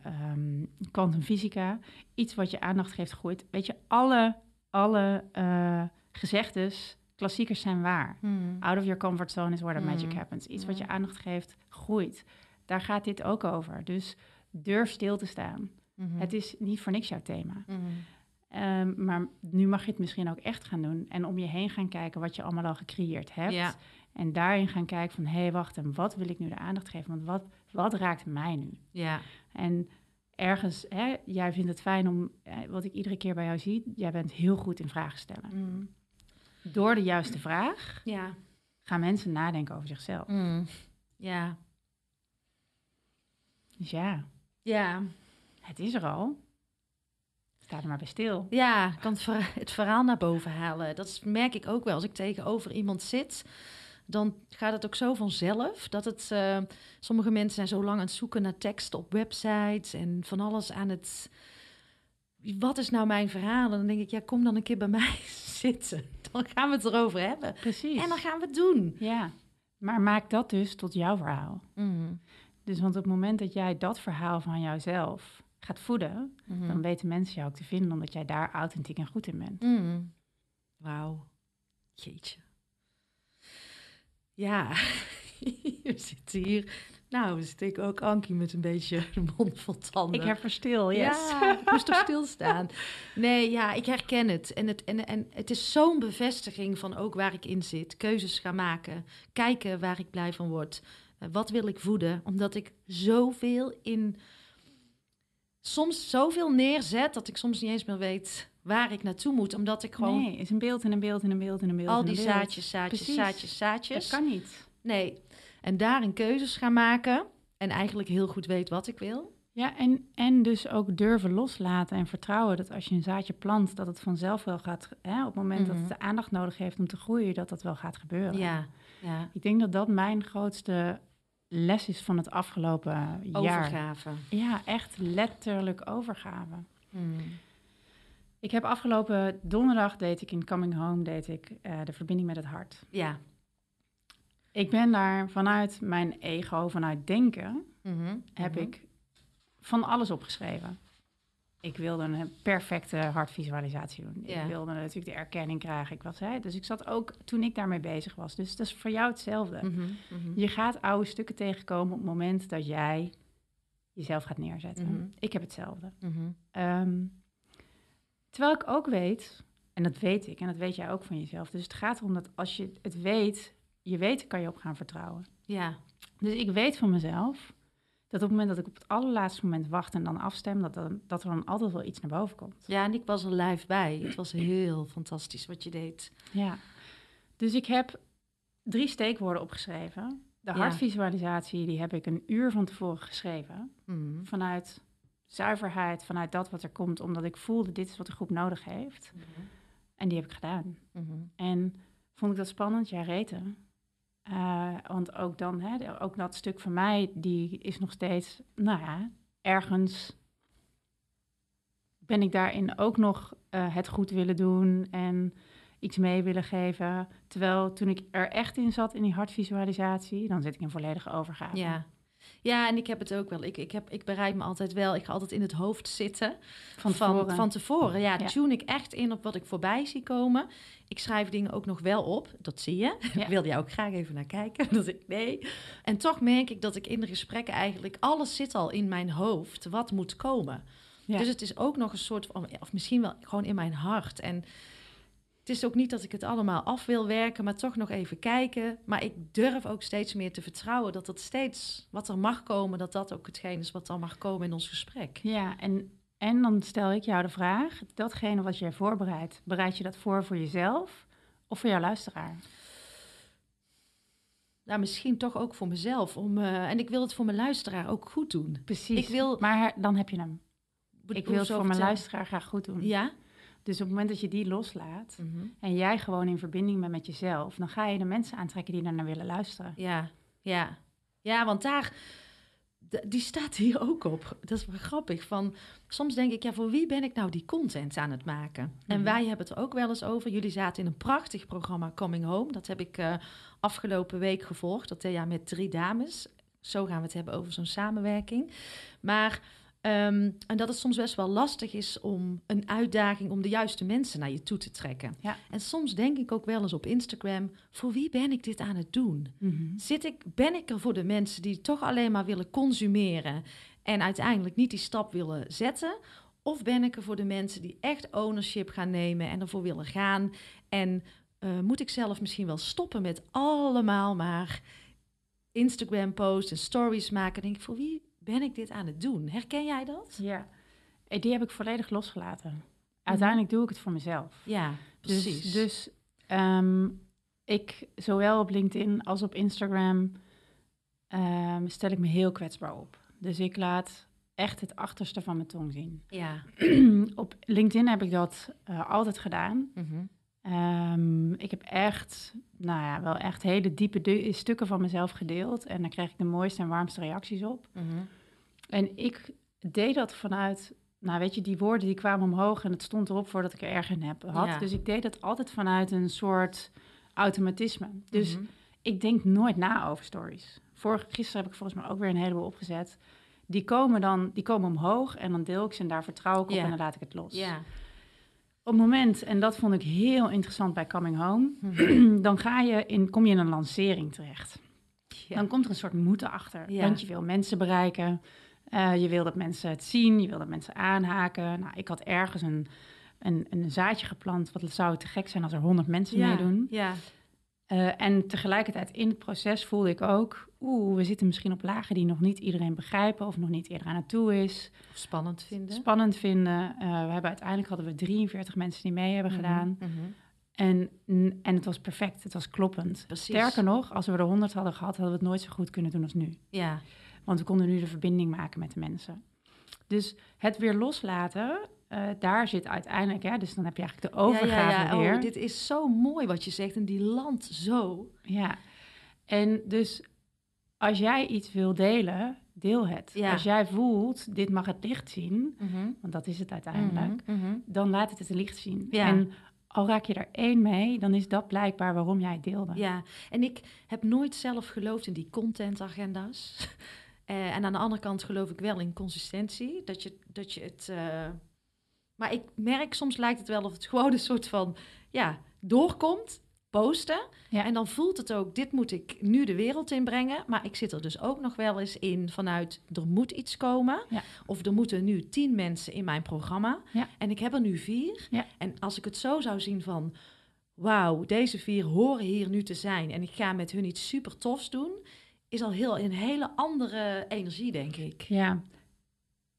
kwantumfysica, iets wat je aandacht geeft groeit. Weet je, alle, alle uh, gezegdes, klassiekers zijn waar. Mm. Out of your comfort zone is where the Mm. magic happens. Iets wat je aandacht geeft, groeit. Daar gaat dit ook over. Dus durf stil te staan. Mhm. Het is niet voor niks jouw thema. Ehm, maar nu mag je het misschien ook echt gaan doen. En om je heen gaan kijken wat je allemaal al gecreëerd hebt. Ja. En daarin gaan kijken van, hé, hey, wacht, en wat wil ik nu de aandacht geven? Want wat, wat raakt mij nu? Ja. En ergens, hè, jij vindt het fijn om, eh, wat ik iedere keer bij jou zie, jij bent heel goed in vragen stellen. Mhm. Door de juiste vraag Ja. gaan mensen nadenken over zichzelf. Mhm. Ja. Dus ja, Ja. het is er al. Sta er maar bij stil. Ja, ik kan het, verha- het verhaal naar boven halen. Dat merk ik ook wel. Als ik tegenover iemand zit, dan gaat het ook zo vanzelf. Dat het, eh, sommige mensen zijn zo lang aan het zoeken naar teksten op websites en van alles aan het. Wat is nou mijn verhaal? En dan denk ik, ja, kom dan een keer bij mij zitten. Dan gaan we het erover hebben. Precies. En dan gaan we het doen. Ja, maar maak dat dus tot jouw verhaal. Mhm. Dus want op het moment dat jij dat verhaal van jouzelf gaat voeden, Mhm. dan weten mensen jou ook te vinden, omdat jij daar authentiek en goed in bent. Mhm. Wauw. Jeetje. Ja, we zitten hier. Nou, zitten ik ook Ankie met een beetje de mond vol tanden. Ik heb er stil, yes. Ja, ik moest toch stilstaan. Nee, ja, ik herken het. En het, en, en het is zo'n bevestiging van ook waar ik in zit. Keuzes gaan maken. Kijken waar ik blij van word. Eh, wat wil ik voeden? Omdat ik zoveel in... Soms zoveel neerzet dat ik soms niet eens meer weet waar ik naartoe moet. Omdat ik gewoon Nee, is een beeld en een beeld en een beeld en een beeld. al die zaadjes, zaadjes, Precies. zaadjes, zaadjes. Dat kan niet. Nee. En daarin keuzes gaan maken. En eigenlijk heel goed weet wat ik wil. Ja, en, en dus ook durven loslaten en vertrouwen dat als je een zaadje plant, dat het vanzelf wel gaat, hè, op het moment dat Mhm. het de aandacht nodig heeft om te groeien, dat dat wel gaat gebeuren. Ja, ja. Ik denk dat dat mijn grootste les is van het afgelopen jaar. Overgave. Ja, echt letterlijk overgave. Hmm. Ik heb afgelopen donderdag deed ik in Coming Home deed ik eh, de verbinding met het hart. Ja. Ik ben daar vanuit mijn ego, vanuit denken, Mhm, heb mhm. ik van alles opgeschreven. Ik wilde een perfecte hartvisualisatie doen. Ja. Ik wilde natuurlijk de erkenning krijgen. Ik was, hè, dus ik zat ook toen ik daarmee bezig was. Dus dat is voor jou hetzelfde. Mhm. Je gaat oude stukken tegenkomen op het moment dat jij jezelf gaat neerzetten. Ik heb hetzelfde. Mhm. Terwijl ik ook weet, en dat weet ik, en dat weet jij ook van jezelf. Dus het gaat erom dat als je het weet, je weet, kan je op gaan vertrouwen. Ja. Dus ik weet van mezelf dat op het moment dat ik op het allerlaatste moment wacht en dan afstem, dat, dan, dat er dan altijd wel iets naar boven komt. ja, en ik was er live bij. Het was heel fantastisch wat je deed. Ja. Dus ik heb drie steekwoorden opgeschreven. De hartvisualisatie, die heb ik een uur van tevoren geschreven. Mhm. Vanuit zuiverheid, vanuit dat wat er komt, omdat ik voelde, dit is wat de groep nodig heeft. En die heb ik gedaan. Mhm. En vond ik dat spannend? Ja, reten. Eh, want ook dan, hè, ook dat stuk van mij, die is nog steeds, nou ja, ergens ben ik daarin ook nog eh, het goed willen doen en iets mee willen geven. Terwijl toen ik er echt in zat, in die hartvisualisatie, dan zit ik in volledige overgave. Ja. Ja, en ik heb het ook wel. Ik, ik, heb, ik bereid me altijd wel. Ik ga altijd in het hoofd zitten. Van van, tevoren. van tevoren. Ja, Ja. tune ik echt in op wat ik voorbij zie komen. Ik schrijf dingen ook nog wel op. Dat zie je. Ja. Ik wilde jou ook graag even naar kijken. Dat ik nee. En toch merk ik dat ik in de gesprekken eigenlijk alles zit al in mijn hoofd. Wat moet komen. Ja. Dus het is ook nog een soort van, of misschien wel gewoon in mijn hart. En het is ook niet dat ik het allemaal af wil werken, maar toch nog even kijken. Maar ik durf ook steeds meer te vertrouwen dat het steeds wat er mag komen, dat dat ook hetgeen is wat er mag komen in ons gesprek. Ja, en, en dan stel ik jou de vraag, datgene wat jij voorbereidt, bereid je dat voor voor jezelf of voor jouw luisteraar? Nou, misschien toch ook voor mezelf. Om, eh, en ik wil het voor mijn luisteraar ook goed doen. Precies. Ik wil- Maar dan heb je hem. Ik wil het voor mijn luisteraar graag goed doen. Ja? Dus op het moment dat je die loslaat Mhm. en jij gewoon in verbinding bent met jezelf, dan ga je de mensen aantrekken die naar willen luisteren. Ja, ja. Ja, want daar, die staat hier ook op. Dat is wel grappig. Van, soms denk ik, ja, voor wie ben ik nou die content aan het maken? En Mhm. wij hebben het er ook wel eens over. Jullie zaten in een prachtig programma Coming Home. Dat heb ik eh, afgelopen week gevolgd. Dat deed ja met drie dames. Zo gaan we het hebben over zo'n samenwerking. Maar, ehm, en dat het soms best wel lastig is om een uitdaging om de juiste mensen naar je toe te trekken. Ja. En soms denk ik ook wel eens op Instagram, voor wie ben ik dit aan het doen? Zit ik, ben ik er voor de mensen die toch alleen maar willen consumeren en uiteindelijk niet die stap willen zetten? Of ben ik er voor de mensen die echt ownership gaan nemen en ervoor willen gaan? En eh, moet ik zelf misschien wel stoppen met allemaal maar Instagram-posts en stories maken? Denk ik, voor wie ben ik dit aan het doen? Herken jij dat? Ja, Eh, die heb ik volledig losgelaten. Uiteindelijk doe ik het voor mezelf. Ja, Dus, precies. dus ehm, ik, zowel op LinkedIn als op Instagram, ehm, stel ik me heel kwetsbaar op. Dus ik laat echt het achterste van mijn tong zien. ja. op LinkedIn heb ik dat eh, altijd gedaan. Mhm. Ehm, ik heb echt, nou ja, wel echt hele diepe stukken van mezelf gedeeld. En daar kreeg ik de mooiste en warmste reacties op. Mhm. En ik deed dat vanuit, nou weet je, die woorden die kwamen omhoog en het stond erop voordat ik er erg in heb had. Ja. Dus ik deed dat altijd vanuit een soort automatisme. Dus Mhm. ik denk nooit na over stories. Vorig, gisteren heb ik volgens mij ook weer een heleboel opgezet. Die komen dan, die komen omhoog en dan deel ik ze en daar vertrouw ik op en dan laat ik het los. Ja. Op het moment, en dat vond ik heel interessant bij Coming Home, Mhm. dan ga je in, kom je in een lancering terecht. Ja. Dan komt er een soort moeten achter. Want je wil mensen bereiken. Eh, je wil dat mensen het zien. Je wil dat mensen aanhaken. Nou, ik had ergens een, een, een zaadje geplant. Wat zou te gek zijn als er honderd mensen ja. meedoen. Ja. Eh, en tegelijkertijd in het proces voelde ik ook... Oeh, we zitten misschien op lagen die nog niet iedereen begrijpen... of nog niet eerder aan het toe is. Of spannend vinden. Spannend vinden. Eh, we hebben uiteindelijk hadden we 43 mensen die mee hebben Mhm. gedaan. Mhm. En, en het was perfect. Het was kloppend. Precies. Sterker nog, als we er 100 hadden gehad... hadden we het nooit zo goed kunnen doen als nu. Ja. Want we konden nu de verbinding maken met de mensen. Dus het weer loslaten, eh, daar zit uiteindelijk, hè, dus dan heb je eigenlijk de overgave ja, ja, ja. weer. Oh, dit is zo mooi wat je zegt en die landt zo. Ja, en dus als jij iets wil delen, deel het. Ja. Als jij voelt, dit mag het licht zien, Mhm. want dat is het uiteindelijk, Mhm, mhm. dan laat het het licht zien. Ja. En al raak je er één mee, dan is dat blijkbaar waarom jij het deelde. Ja, en ik heb nooit zelf geloofd in die contentagenda's. Eh, en aan de andere kant geloof ik wel in consistentie. Dat je, dat je het. eh, Maar ik merk soms lijkt het wel of het gewoon een soort van. Ja, doorkomt, posten. Ja. En dan voelt het ook, dit moet ik nu de wereld inbrengen. Maar ik zit er dus ook nog wel eens in vanuit, er moet iets komen. Ja. Of er moeten nu tien mensen in mijn programma. Ja. En ik heb er nu vier. Ja. En als ik het zo zou zien van, wauw, deze vier horen hier nu te zijn. En ik ga met hun iets super tofs doen. Is al heel een hele andere energie, denk ik. Ja,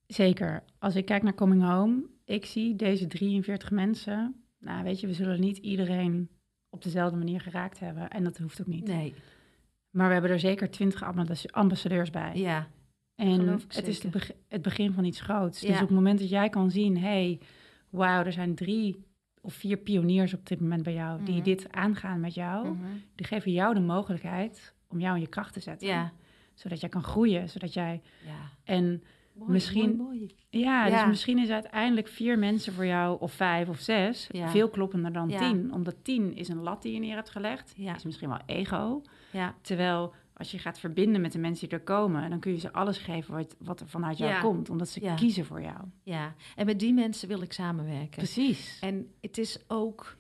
zeker. Als ik kijk naar Coming Home, ik zie deze 43 mensen. Nou, weet je, we zullen niet iedereen op dezelfde manier geraakt hebben. En dat hoeft ook niet. Nee, Maar we hebben er zeker 20 ambas- ambassadeurs bij. ja. en het is het begin van iets groots. Dus op het moment dat jij kan zien, hey, wauw, er zijn drie of vier pioniers op dit moment bij jou die Mhm. dit aangaan met jou. Mhm. Die geven jou de mogelijkheid om jou in je kracht te zetten. Ja. Zodat jij kan groeien, zodat jij... ja. En Mooi, Misschien- mooi, mooi. Ja, Ja. dus misschien is uiteindelijk vier mensen voor jou, of vijf of zes, Ja. veel kloppender dan Ja. tien. Omdat tien is een lat die je neer hebt gelegd. Ja. Is misschien wel ego. Ja. Terwijl als je gaat verbinden met de mensen die er komen, dan kun je ze alles geven wat, wat er vanuit jou Ja. komt. Omdat ze Ja. kiezen voor jou. ja, en met die mensen wil ik samenwerken. Precies. En het is ook,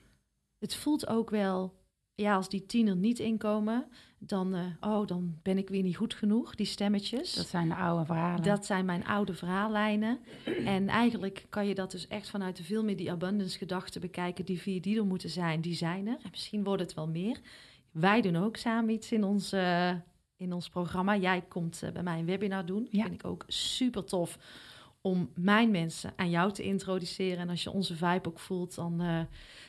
het voelt ook wel, ja, als die tien er niet inkomen, dan, eh, oh, dan ben ik weer niet goed genoeg, die stemmetjes. Dat zijn de oude verhalen. Dat zijn mijn oude verhaallijnen. En eigenlijk kan je dat dus echt vanuit de veel meer die abundance gedachte bekijken. Die vier die er moeten zijn, die zijn er. En misschien wordt het wel meer. Wij doen ook samen iets in ons, eh, in ons programma. Jij komt eh, bij mij een webinar doen. Ja. Vind ik ook super tof om mijn mensen aan jou te introduceren. En als je onze vibe ook voelt, dan, eh,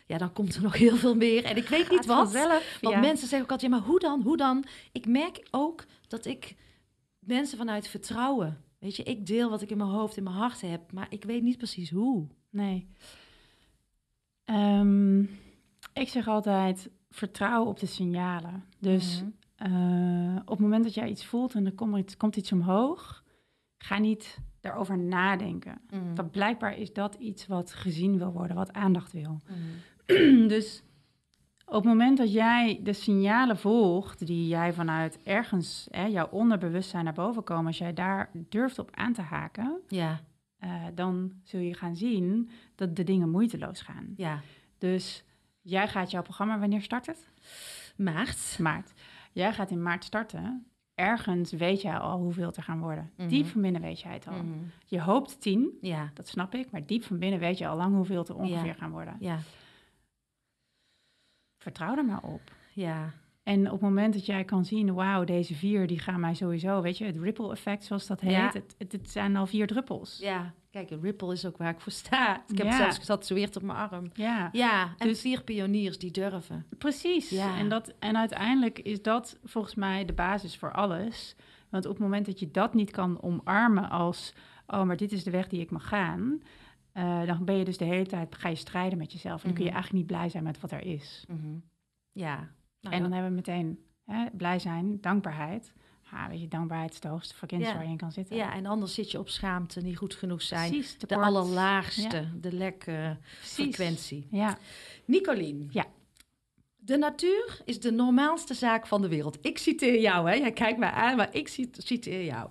ja, dan komt er nog heel veel meer. En ik weet niet wat. Want ja. mensen zeggen ook altijd, ja, maar hoe dan, hoe dan? Ik merk ook dat ik mensen vanuit vertrouwen... Weet je, ik deel wat ik in mijn hoofd, in mijn hart heb... maar ik weet niet precies hoe. Nee. Ehm, ik zeg altijd, vertrouw op de signalen. Dus Mhm. Eh, op het moment dat jij iets voelt en er komt iets, komt iets omhoog, ga niet daarover nadenken. Mhm. Want blijkbaar is dat iets wat gezien wil worden, wat aandacht wil. Mhm. dus op het moment dat jij de signalen volgt die jij vanuit ergens, hè, jouw onderbewustzijn naar boven komen, als jij daar durft op aan te haken, Ja, eh, dan zul je gaan zien dat de dingen moeiteloos gaan. ja. Dus jij gaat jouw programma, wanneer start het? Maart. Maart. Jij gaat in maart starten. Ergens weet jij al hoeveel er gaan worden. Mhm. Diep van binnen weet jij het al. Mhm. Je hoopt tien, Ja, dat snap ik, maar diep van binnen weet je al lang hoeveel het er ongeveer Ja. gaan worden. ja, Vertrouw er maar op. ja. En op het moment dat jij kan zien, wauw, deze vier die gaan mij sowieso, weet je, het ripple effect zoals dat heet, het, het, het zijn al vier druppels. Ja, kijk, ripple is ook waar ik voor sta. Ik heb Ja. zelfs getatoeëerd op mijn arm. Ja, Ja, en Dus- vier pioniers die durven. precies. Ja. En, dat, en uiteindelijk is dat volgens mij de basis voor alles. Want op het moment dat je dat niet kan omarmen als, oh, maar dit is de weg die ik mag gaan, eh, dan ben je dus de hele tijd, ga je strijden met jezelf. En dan kun je Mhm. eigenlijk niet blij zijn met wat er is. Ja. Nou, en dan ja. hebben we meteen hè, blij zijn, dankbaarheid. Ja, weet je, dankbaarheid is de hoogste frequentie Ja. waar je in kan zitten. ja, en anders zit je op schaamte, niet goed genoeg zijn. Precies, De allerlaagste, de lek Precies. frequentie. Ja, Nicolien. Ja. De natuur is de normaalste zaak van de wereld. Ik citeer jou, hè. Jij kijkt mij aan, maar ik cit- citeer jou.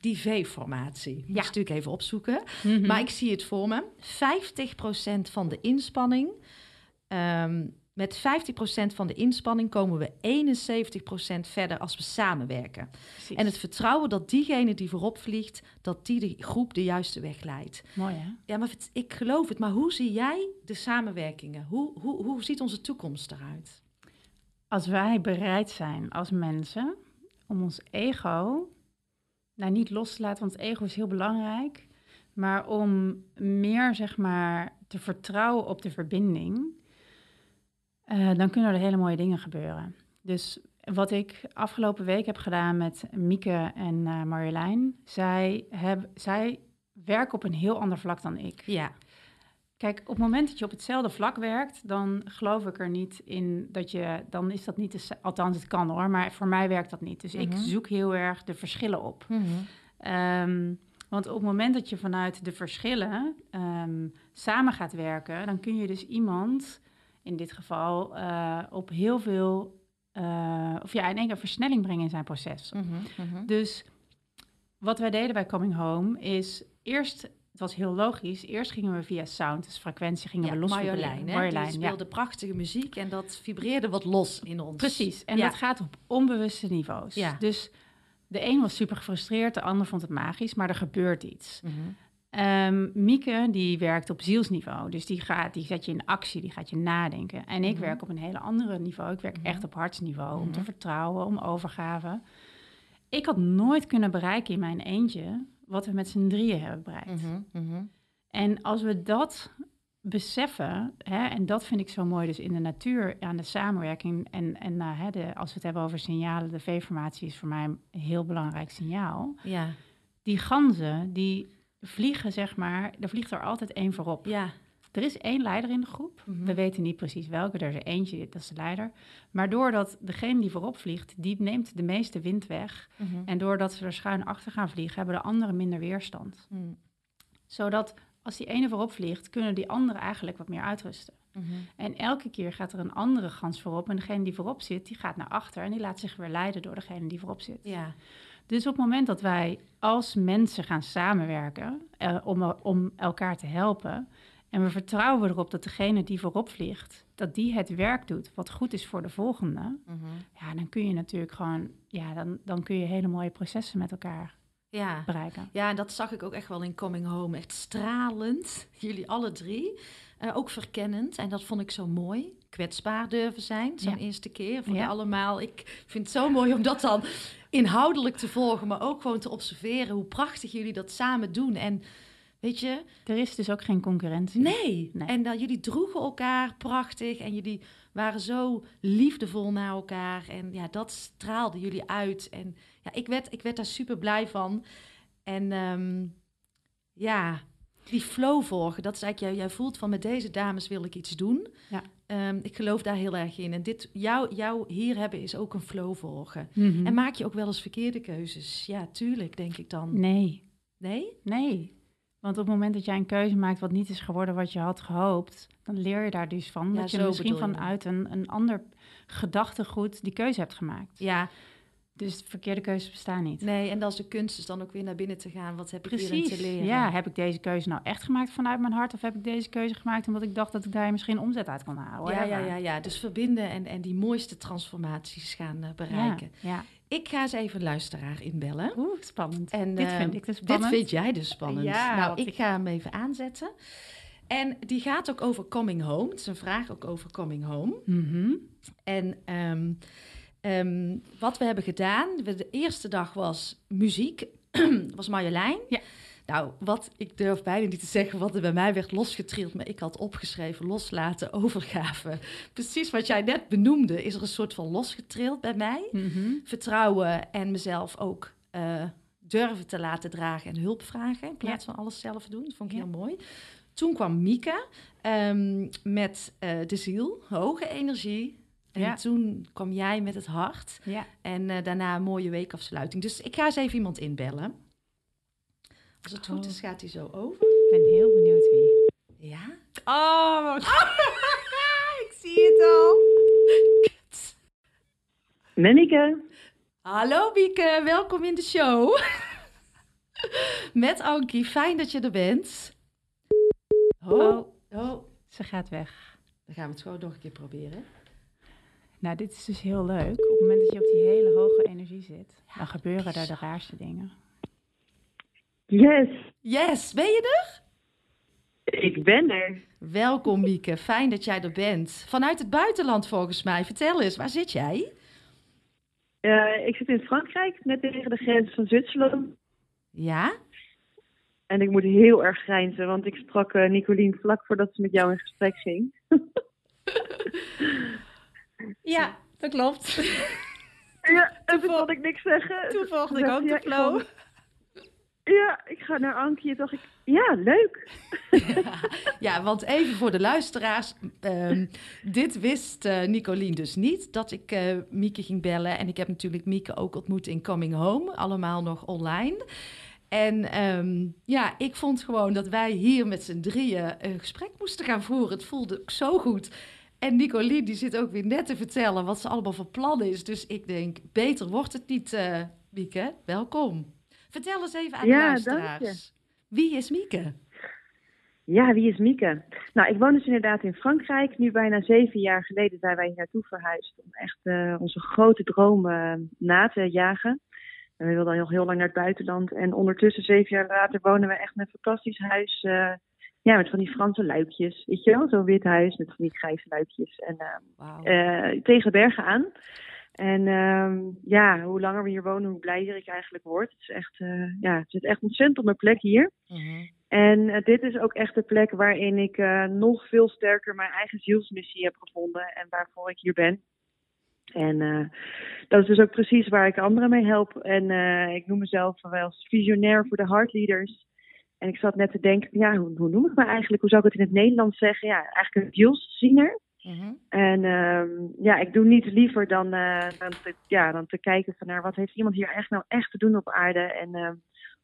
Die V-formatie. Ja. Moet je natuurlijk even opzoeken. Mhm. Maar ik zie het voor me. 50% van de inspanning. ehm, met 50% van de inspanning komen we 71% verder als we samenwerken. Precies. En het vertrouwen dat diegene die voorop vliegt, dat die de groep de juiste weg leidt. Mooi hè? Ja, maar het- ik geloof het. Maar hoe zie jij de samenwerkingen? Hoe, hoe, hoe ziet onze toekomst eruit? Als wij bereid zijn als mensen om ons ego, nou niet los te laten, want het ego is heel belangrijk, maar om meer zeg maar te vertrouwen op de verbinding, eh, dan kunnen er hele mooie dingen gebeuren. Dus wat ik afgelopen week heb gedaan met Mieke en eh Marjolein, zij, heb, zij werken op een heel ander vlak dan ik. Ja. Kijk, op het moment dat je op hetzelfde vlak werkt, dan geloof ik er niet in dat je, dan is dat niet, de, althans het kan hoor, maar voor mij werkt dat niet. Dus ik Mhm. zoek heel erg de verschillen op. Ehm, want op het moment dat je vanuit de verschillen ehm, samen gaat werken, dan kun je dus iemand, in dit geval, eh, op heel veel, eh, of ja, in één keer versnelling brengen in zijn proces. Dus wat wij deden bij Coming Home is eerst, het was heel logisch, eerst gingen we via sound, dus frequentie, gingen Ja, we los Marjolein, hè? Marjolein, die ja. speelde prachtige muziek en dat vibreerde wat los in ons. Precies, en Ja. dat gaat op onbewuste niveaus. Dus de een was super gefrustreerd, de ander vond het magisch, maar er gebeurt iets. Mhm. Ehm, Mieke, die werkt op zielsniveau. Dus die, gaat, die zet je in actie, die gaat je nadenken. En ik Mhm. werk op een hele andere niveau. Ik werk Mhm. echt op hartsniveau, om te Mhm. vertrouwen, om overgave. Ik had nooit kunnen bereiken in mijn eentje wat we met z'n drieën hebben bereikt. En als we dat beseffen, hè, en dat vind ik zo mooi dus in de natuur, aan de samenwerking, en, en nou, hè, de, als we het hebben over signalen, de V-formatie is voor mij een heel belangrijk signaal. Ja, Die ganzen, die vliegen zeg maar, er vliegt er altijd één voorop. ja. Er is één leider in de groep. Mhm. We weten niet precies welke. Er is er eentje, dat is de leider. Maar doordat degene die voorop vliegt, die neemt de meeste wind weg. Mhm. En doordat ze er schuin achter gaan vliegen, hebben de anderen minder weerstand. Mhm. Zodat als die ene voorop vliegt, kunnen die anderen eigenlijk wat meer uitrusten. En elke keer gaat er een andere gans voorop. En degene die voorop zit, die gaat naar achter. En die laat zich weer leiden door degene die voorop zit. Ja, Dus op het moment dat wij als mensen gaan samenwerken eh, om, om elkaar te helpen. En we vertrouwen erop dat degene die voorop vliegt, dat die het werk doet wat goed is voor de volgende. Mhm. Ja, dan kun je natuurlijk gewoon, ja, dan, dan kun je hele mooie processen met elkaar ja. bereiken. Ja, en dat zag ik ook echt wel in Coming Home. Echt stralend. Jullie alle drie. Eh, ook verkennend. En dat vond ik zo mooi. Kwetsbaar durven zijn. Zo'n Ja. eerste keer voor Ja. allemaal. Ik vind het zo mooi om dat dan inhoudelijk te volgen. Maar ook gewoon te observeren hoe prachtig jullie dat samen doen. En weet je, Er is dus ook geen concurrentie. nee. Nee. En dat jullie droegen elkaar prachtig. En jullie waren zo liefdevol naar elkaar. En ja, dat straalde jullie uit. En ja, ik werd, ik werd daar super blij van. En ehm, ja, die flow volgen, dat is eigenlijk, jij, jij voelt van met deze dames wil ik iets doen. Ja. Ehm, ik geloof daar heel erg in. En dit, jou, jou hier hebben is ook een flow volgen. Mhm. En maak je ook wel eens verkeerde keuzes? Ja, tuurlijk, denk ik dan. Nee, Nee? nee. Want op het moment dat jij een keuze maakt wat niet is geworden wat je had gehoopt, dan leer je daar dus van. Ja, dat je misschien vanuit een, een ander gedachtegoed die keuze hebt gemaakt. Ja, Dus verkeerde keuzes bestaan niet. nee. En dat is de kunst, is dan ook weer naar binnen te gaan. Wat heb ik hierin Precies. te leren? Ja, heb ik deze keuze nou echt gemaakt vanuit mijn hart? Of heb ik deze keuze gemaakt omdat ik dacht dat ik daar misschien omzet uit kon halen? Ja, ja, ja, ja. Dus verbinden en, en die mooiste transformaties gaan eh, bereiken. Ja, ja. ik ga eens even luisteraar inbellen. Oeh, spannend. En, dit vind ik dus spannend. Dit vind jij dus spannend. Ja, nou, ik ik- ga hem even aanzetten. En die gaat ook over coming home. Het is een vraag ook over coming home. Mhm. En ehm, ehm, wat we hebben gedaan, de eerste dag was muziek, was Marjolein. Ja. Nou, wat ik durf bijna niet te zeggen wat er bij mij werd losgetrild, maar ik had opgeschreven loslaten, overgave. Precies wat jij net benoemde, is er een soort van losgetrild bij mij. Mhm. Vertrouwen en mezelf ook eh, durven te laten dragen en hulp vragen in plaats van alles zelf doen. Dat vond ik Ja. heel mooi. Toen kwam Mieke ehm, met eh, de ziel, hoge energie. En Ja. toen kwam jij met het hart. Ja. En eh, daarna een mooie weekafsluiting. Dus ik ga eens even iemand inbellen. Als het goed Oh. is, gaat hij zo over. Ik ben heel benieuwd wie. Ja. Oh, ik zie het al. Menneke. Hallo Mieke, welkom in de show. met Ankie, fijn dat je er bent. Oh, oh. Ze gaat weg. Dan gaan we het gewoon nog een keer proberen. Nou, dit is dus heel leuk. Op het moment dat je op die hele hoge energie zit, dan gebeuren er de raarste dingen. Yes, Yes, ben je er? ik ben er. Welkom Mieke, fijn dat jij er bent. Vanuit het buitenland volgens mij. Vertel eens, waar zit jij? Eh, ik zit in Frankrijk, net tegen de grens van Zwitserland. Ja? En ik moet heel erg grijnzen, want ik sprak eh Nicolien vlak voordat ze met jou in gesprek ging. Ja, dat klopt. Ja, en toen kon ik niks zeggen. Toen volgde ik ook ook de flow. Ja, ik ga naar Ankie en dacht ik, ja, leuk. Ja, want even voor de luisteraars. ehm, dit wist eh Nicolien dus niet, dat ik eh, Mieke ging bellen. En ik heb natuurlijk Mieke ook ontmoet in Coming Home, allemaal nog online. En ehm, ja, ik vond gewoon dat wij hier met z'n drieën een gesprek moesten gaan voeren. Het voelde ook zo goed. En Nicolien die zit ook weer net te vertellen wat ze allemaal van plan is. Dus ik denk, beter wordt het niet, eh Mieke. Welkom. Vertel eens even aan de Ja, luisteraars. dank Wie is Mieke? Ja, wie is Mieke? Nou, ik woon dus inderdaad in Frankrijk. Nu bijna zeven jaar geleden zijn wij hier naartoe verhuisd om echt eh, onze grote dromen eh, na te jagen. En we wilden al heel, heel lang naar het buitenland. En ondertussen, zeven jaar later, wonen we echt in een fantastisch huis. Ja, met van die Franse luikjes. Weet je wel? Zo'n wit huis met van die grijze luikjes. En eh, Wauw. eh, tegen bergen aan. En ehm, ja, hoe langer we hier wonen, hoe blijer ik eigenlijk word. Het is echt, eh, ja, het is echt ontzettend op mijn plek hier. Mhm. En eh, dit is ook echt de plek waarin ik nog veel sterker mijn eigen zielsmissie heb gevonden en waarvoor ik hier ben. En dat is dus ook precies waar ik anderen mee help. En ik noem mezelf wel als visionair voor de heartleaders. En ik zat net te denken, ja, hoe, hoe noem ik me eigenlijk? Hoe zou ik het in het Nederlands zeggen? Ja, eigenlijk een zielsziener. Mhm. En ehm, ja, ik doe niets liever dan, eh, dan, te, ja, dan te kijken van naar wat heeft iemand hier echt nou echt te doen op aarde en ehm,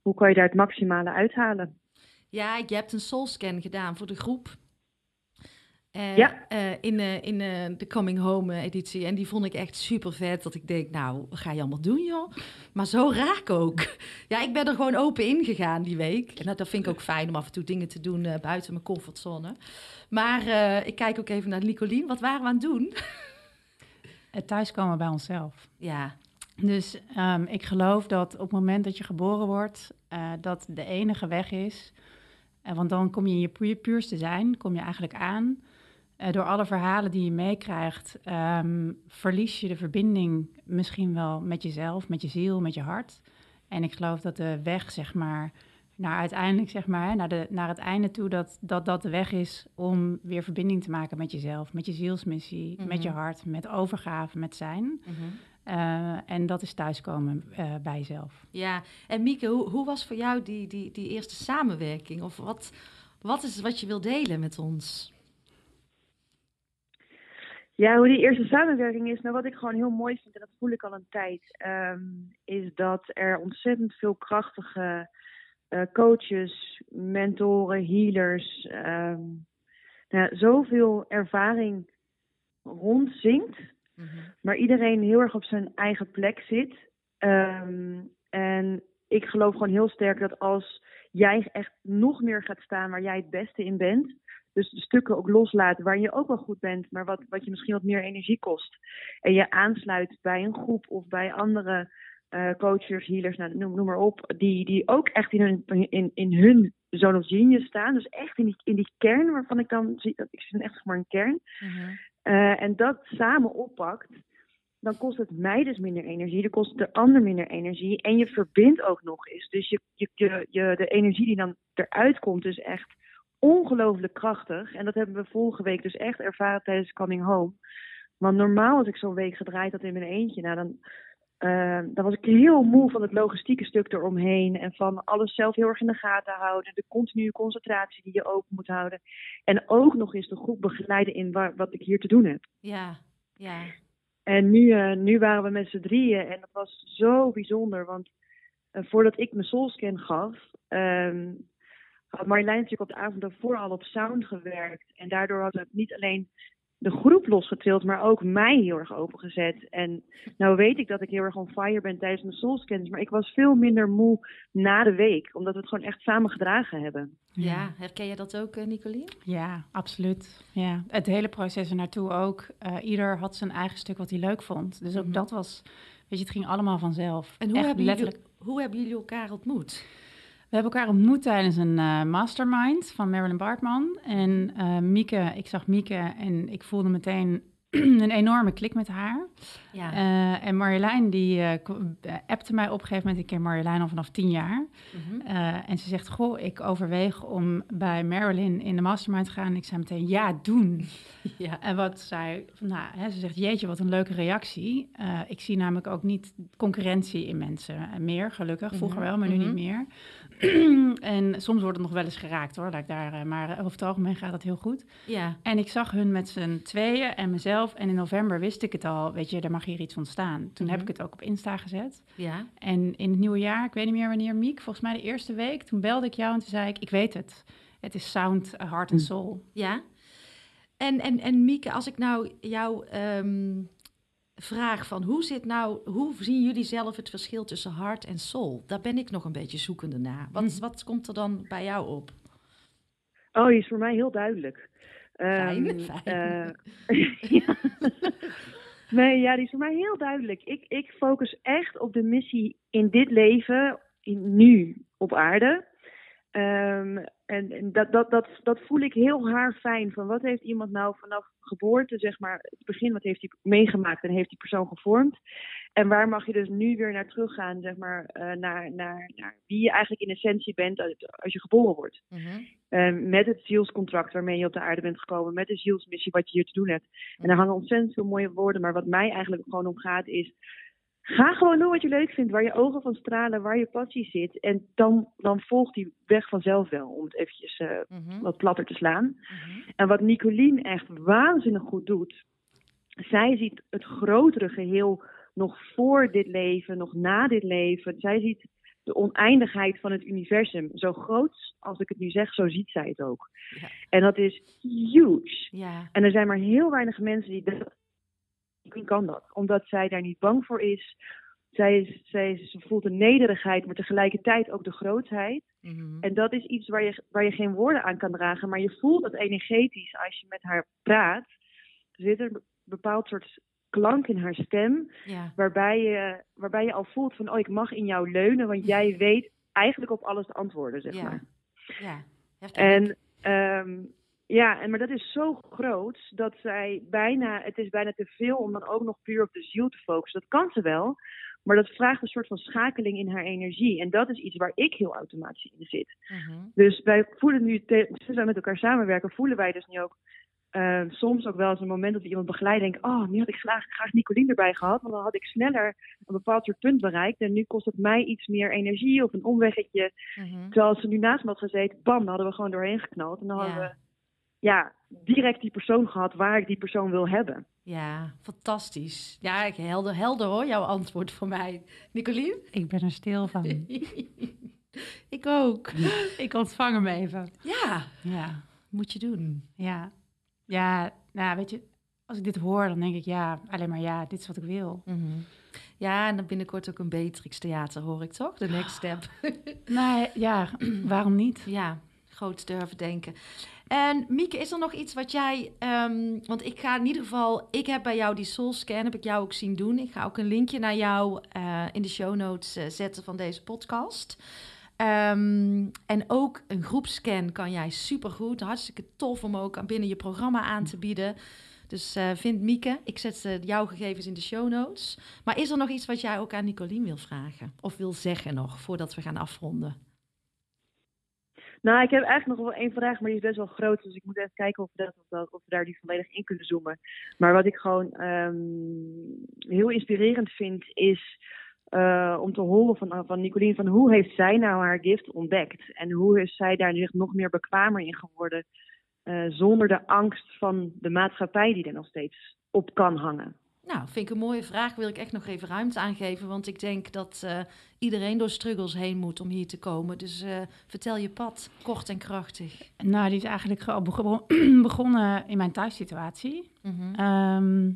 hoe kan je daar het maximale uithalen. Ja, je hebt een soulscan gedaan voor de groep. Eh, Ja. eh, in eh, in eh, de Coming Home editie. En die vond ik echt super vet. Dat ik denk, nou, wat ga je allemaal doen, joh? Maar zo raak ook. Ja, ik ben er gewoon open in gegaan die week. En dat, dat vind ik ook fijn om af en toe dingen te doen eh, buiten mijn comfortzone. Maar eh, ik kijk ook even naar Nicolien. Wat waren we aan het doen? Het thuiskomen bij onszelf. Ja, Dus ehm, ik geloof dat op het moment dat je geboren wordt, eh, dat de enige weg is. Want dan kom je in je pu- puurste zijn, kom je eigenlijk aan. Eh, door alle verhalen die je meekrijgt, ehm, verlies je de verbinding misschien wel met jezelf, met je ziel, met je hart. En ik geloof dat de weg, zeg maar, naar uiteindelijk, zeg maar, naar, de, naar het einde toe, dat, dat dat de weg is om weer verbinding te maken met jezelf, met je zielsmissie, met je Mhm. hart, met overgave, met zijn. Mhm. Eh, en dat is thuiskomen eh, bij jezelf. ja. En Mieke, hoe, hoe was voor jou die, die, die eerste samenwerking? Of wat, wat is wat je wil delen met ons? Ja, hoe die eerste samenwerking is, nou wat ik gewoon heel mooi vind, en dat voel ik al een tijd, ehm, is dat er ontzettend veel krachtige eh, coaches, mentoren, healers, ehm, nou, zoveel ervaring rondzinkt, Mhm. maar iedereen heel erg op zijn eigen plek zit. Ehm, en ik geloof gewoon heel sterk dat als jij echt nog meer gaat staan waar jij het beste in bent, Dus de stukken ook loslaten waarin je ook wel goed bent, maar wat, wat je misschien wat meer energie kost. En je aansluit bij een groep of bij andere uh, coaches, healers, nou, noem, noem, maar op, die, die ook echt in hun, in, in hun zone of genius staan. Dus echt in die, in die kern waarvan ik dan zie, dat ik zie echt maar een kern. Uh-huh. Uh, en dat samen oppakt, dan kost het mij dus minder energie, dan kost het de ander minder energie en je verbindt ook nog eens. Dus je, je, je, je, de energie die dan eruit komt is echt ongelooflijk krachtig. En dat hebben we vorige week dus echt ervaren tijdens Coming Home. Want normaal als ik zo'n week gedraaid had in mijn eentje, nou dan, uh, dan was ik heel moe van het logistieke stuk eromheen. En van alles zelf heel erg in de gaten houden. De continue concentratie die je open moet houden. En ook nog eens de groep begeleiden in waar, wat ik hier te doen heb. Ja, ja. En nu, uh, nu waren we met z'n drieën en dat was zo bijzonder. Want uh, voordat ik mijn soulscan gaf, um, had Marjolein natuurlijk op de avond daarvoor al op sound gewerkt. En daardoor had het niet alleen de groep losgetild, maar ook mij heel erg opengezet. En nou weet ik dat ik heel erg on fire ben tijdens mijn soulscans, maar ik was veel minder moe na de week, omdat we het gewoon echt samen gedragen hebben. Ja, herken je dat ook, Nicolien? Ja, absoluut. Ja. Het hele proces er naartoe ook. Uh, ieder had zijn eigen stuk wat hij leuk vond. Dus ook mm -hmm. dat was, weet je, het ging allemaal vanzelf. En hoe, hebben jullie, hoe hebben jullie elkaar ontmoet? We hebben elkaar ontmoet tijdens een uh, mastermind van Marilyn Bartman. En uh, Mieke, ik zag Mieke en ik voelde meteen een enorme klik met haar. Ja. Uh, en Marjolein, die appte mij op een gegeven moment. Ik ken Marjolein al vanaf tien jaar. Mm -hmm. uh, en ze zegt, goh, ik overweeg om bij Marilyn in de mastermind te gaan. En ik zei meteen, ja, doen. ja. En wat zij, nou, hè, ze zegt, jeetje, wat een leuke reactie. ik zie namelijk ook niet concurrentie in mensen meer, gelukkig. Vroeger wel, maar nu mm -hmm. niet meer. en soms wordt het nog wel eens geraakt hoor, ik daar, maar over het algemeen gaat dat heel goed. Ja. En ik zag hun met z'n tweeën en mezelf. En in november wist ik het al, weet je, er mag hier iets ontstaan. Toen heb ik het ook op Insta gezet. Ja. En in het nieuwe jaar, ik weet niet meer wanneer, Miek, volgens mij de eerste week, toen belde ik jou en toen zei ik, ik weet het. Het is sound, heart and soul. Ja. En, en, en Mieke, als ik nou jou um, vraag van hoe zit nou, hoe zien jullie zelf het verschil tussen hart en soul? Daar ben ik nog een beetje zoekende naar. Wat, mm. wat komt er dan bij jou op? Oh, die is voor mij heel duidelijk. Fijn, um, fijn. Uh, ja. Nee, ja, die is voor mij heel duidelijk. Ik, ik focus echt op de missie in dit leven, in, nu op aarde. Um, en en dat, dat, dat, dat voel ik heel haar fijn. Van wat heeft iemand nou vanaf geboorte, zeg maar, het begin, wat heeft hij meegemaakt en heeft die persoon gevormd? En waar mag je dus nu weer naar teruggaan, zeg maar, uh, naar, naar, naar wie je eigenlijk in essentie bent als je geboren wordt. Mm-hmm. Uh, met het zielscontract waarmee je op de aarde bent gekomen, met de zielsmissie wat je hier te doen hebt. En daar hangen ontzettend veel mooie woorden, maar wat mij eigenlijk gewoon om gaat is, Ga gewoon doen wat je leuk vindt, waar je ogen van stralen, waar je passie zit. En dan, dan volgt die weg vanzelf wel, om het eventjes uh, mm-hmm. wat platter te slaan. Mm-hmm. En wat Nicolien echt waanzinnig goed doet, zij ziet het grotere geheel nog voor dit leven, nog na dit leven. Zij ziet de oneindigheid van het universum. Zo groot als ik het nu zeg, zo ziet zij het ook. Ja. En dat is huge. Ja. En er zijn maar heel weinig mensen die dat wie kan dat? Omdat zij daar niet bang voor is. Zij, is, zij is, ze voelt de nederigheid, maar tegelijkertijd ook de grootheid. Mm-hmm. En dat is iets waar je, waar je geen woorden aan kan dragen, maar je voelt het energetisch als je met haar praat. Er zit een bepaald soort klank in haar stem, ja. waarbij, je, waarbij je al voelt van, oh, ik mag in jou leunen, want jij weet eigenlijk op alles de antwoorden, zeg ja. maar. Ja. En um, ja, en, maar dat is zo groot dat zij bijna, het is bijna te veel om dan ook nog puur op de ziel te focussen. Dat kan ze wel, maar dat vraagt een soort van schakeling in haar energie. En dat is iets waar ik heel automatisch in zit. Mm-hmm. Dus wij voelen nu, sinds wij met elkaar samenwerken, voelen wij dus nu ook uh, soms ook wel eens een moment dat we iemand begeleiden. Denk, oh, nu had ik graag, graag Nicolien erbij gehad, want dan had ik sneller een bepaald soort punt bereikt. En nu kost het mij iets meer energie of een omweggetje. Mm-hmm. Terwijl als ze nu naast me had gezeten, bam, dan hadden we gewoon doorheen geknald. En dan Ja. hadden we ja, direct die persoon gehad waar ik die persoon wil hebben. Ja, fantastisch. Ja, ik- helder, helder hoor, jouw antwoord voor mij. Nicolien? Ik ben er stil van. ik ook. ik ontvang hem even. Ja, Ja, moet je doen. ja. Ja, nou weet je, als ik dit hoor, dan denk ik ja, alleen maar ja, dit is wat ik wil. Mhm. Ja, en dan binnenkort ook een Beatrix Theater, hoor ik toch? De next step. Nee, ja, waarom niet? ja, groot durven denken. En Mieke, is er nog iets wat jij... ehm, want ik ga in ieder geval... Ik heb bij jou die soul scan, heb ik jou ook zien doen. Ik ga ook een linkje naar jou eh, in de show notes eh, zetten van deze podcast. Ehm, en ook een groepscan kan jij supergoed. Hartstikke tof om ook binnen je programma aan te bieden. Dus eh, vind Mieke, ik zet jouw gegevens in de show notes. Maar is er nog iets wat jij ook aan Nicolien wil vragen? Of wil zeggen nog, voordat we gaan afronden? Nou, ik heb eigenlijk nog wel één vraag, maar die is best wel groot. Dus ik moet even kijken of we, dat, of, dat, of we daar die volledig in kunnen zoomen. Maar wat ik gewoon ehm, heel inspirerend vind, is eh, om te horen van, van Nicolien van hoe heeft zij nou haar gift ontdekt? En hoe is zij daar zich nog meer bekwamer in geworden? eh, zonder de angst van de maatschappij die er nog steeds op kan hangen. Nou, vind ik een mooie vraag. Wil ik echt nog even ruimte aangeven. Want ik denk dat eh, iedereen door struggles heen moet om hier te komen. Dus eh, vertel je pad, kort en krachtig. Nou, die is eigenlijk ge- begon- begonnen in mijn thuissituatie. Ehm,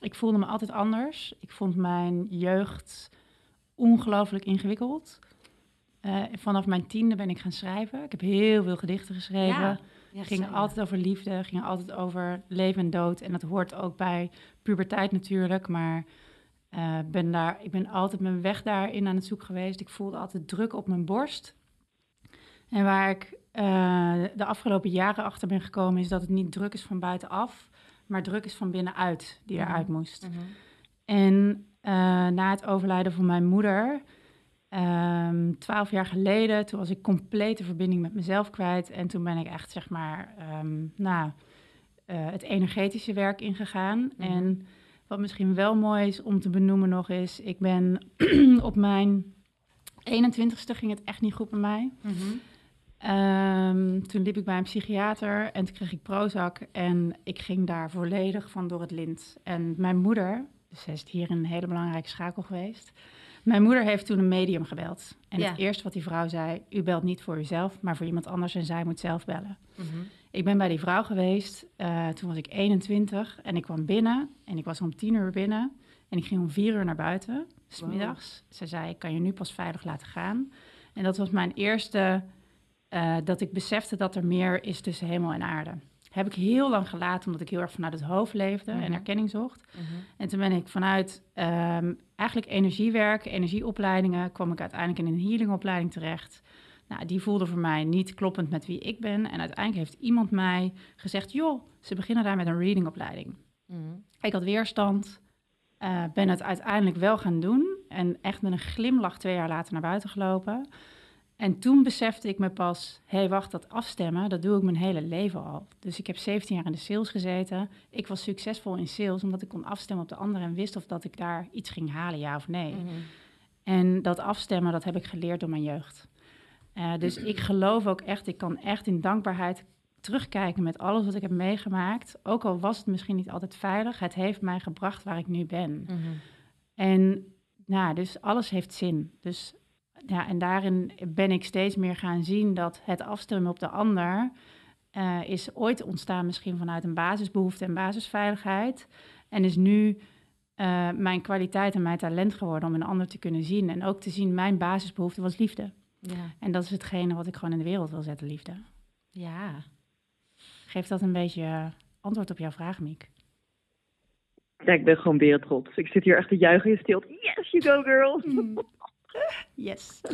ik voelde me altijd anders. Ik vond mijn jeugd ongelooflijk ingewikkeld. Eh, vanaf mijn tiende ben ik gaan schrijven. Ik heb heel veel gedichten geschreven. Ja, ja, ging altijd over liefde, ging altijd over leven en dood. En dat hoort ook bij puberteit natuurlijk. Maar eh, ben daar, ik ben altijd mijn weg daarin aan het zoeken geweest. Ik voelde altijd druk op mijn borst. En waar ik eh, de afgelopen jaren achter ben gekomen... is dat het niet druk is van buitenaf, maar druk is van binnenuit die Mhm. eruit moest. Mhm. En eh, na het overlijden van mijn moeder, ehm, twaalf jaar geleden, toen was ik complete verbinding met mezelf kwijt. En toen ben ik echt, zeg maar, ehm, nou, eh, het energetische werk ingegaan. Mhm. En wat misschien wel mooi is om te benoemen nog is, ik ben op mijn 21ste ging het echt niet goed met mij. Mhm. Ehm, toen liep ik bij een psychiater en toen kreeg ik Prozac en ik ging daar volledig van door het lint. En mijn moeder, dus zij is hier een hele belangrijke schakel geweest. Mijn moeder heeft toen een medium gebeld. En Ja. het eerste wat die vrouw zei, u belt niet voor uzelf, maar voor iemand anders en zij moet zelf bellen. Mhm. Ik ben bij die vrouw geweest, eh, toen was ik 21 en ik kwam binnen en ik was om 10 uur binnen en ik ging om 4 uur naar buiten, s Wow. middags. Ze zei, ik kan je nu pas veilig laten gaan. En dat was mijn eerste, eh, dat ik besefte dat er meer is tussen hemel en aarde. Heb ik heel lang gelaten, omdat ik heel erg vanuit het hoofd leefde Mhm. en erkenning zocht. Mhm. En toen ben ik vanuit ehm, eigenlijk energiewerk, energieopleidingen, kwam ik uiteindelijk in een healingopleiding terecht. Nou, die voelde voor mij niet kloppend met wie ik ben. En uiteindelijk heeft iemand mij gezegd, joh, ze beginnen daar met een readingopleiding. Mhm. Ik had weerstand, eh, ben het uiteindelijk wel gaan doen. En echt met een glimlach twee jaar later naar buiten gelopen. En toen besefte ik me pas, hé hey, wacht, dat afstemmen, dat doe ik mijn hele leven al. Dus ik heb 17 jaar in de sales gezeten. Ik was succesvol in sales omdat ik kon afstemmen op de ander en wist of dat ik daar iets ging halen, ja of nee. Mhm. En dat afstemmen, dat heb ik geleerd door mijn jeugd. Eh, dus ik geloof ook echt, ik kan echt in dankbaarheid terugkijken met alles wat ik heb meegemaakt. Ook al was het misschien niet altijd veilig, het heeft mij gebracht waar ik nu ben. Mhm. En nou, dus alles heeft zin. Dus ja, en daarin ben ik steeds meer gaan zien dat het afstemmen op de ander eh, is ooit ontstaan misschien vanuit een basisbehoefte en basisveiligheid. En is nu eh, mijn kwaliteit en mijn talent geworden om een ander te kunnen zien. En ook te zien, mijn basisbehoefte was liefde. Ja. En dat is hetgene wat ik gewoon in de wereld wil zetten, liefde. ja. Geeft dat een beetje eh, antwoord op jouw vraag, Miek? Ja, ik ben gewoon wereldtrots. Ik zit hier echt te juichen in stilte. Yes, you go girl. Yes.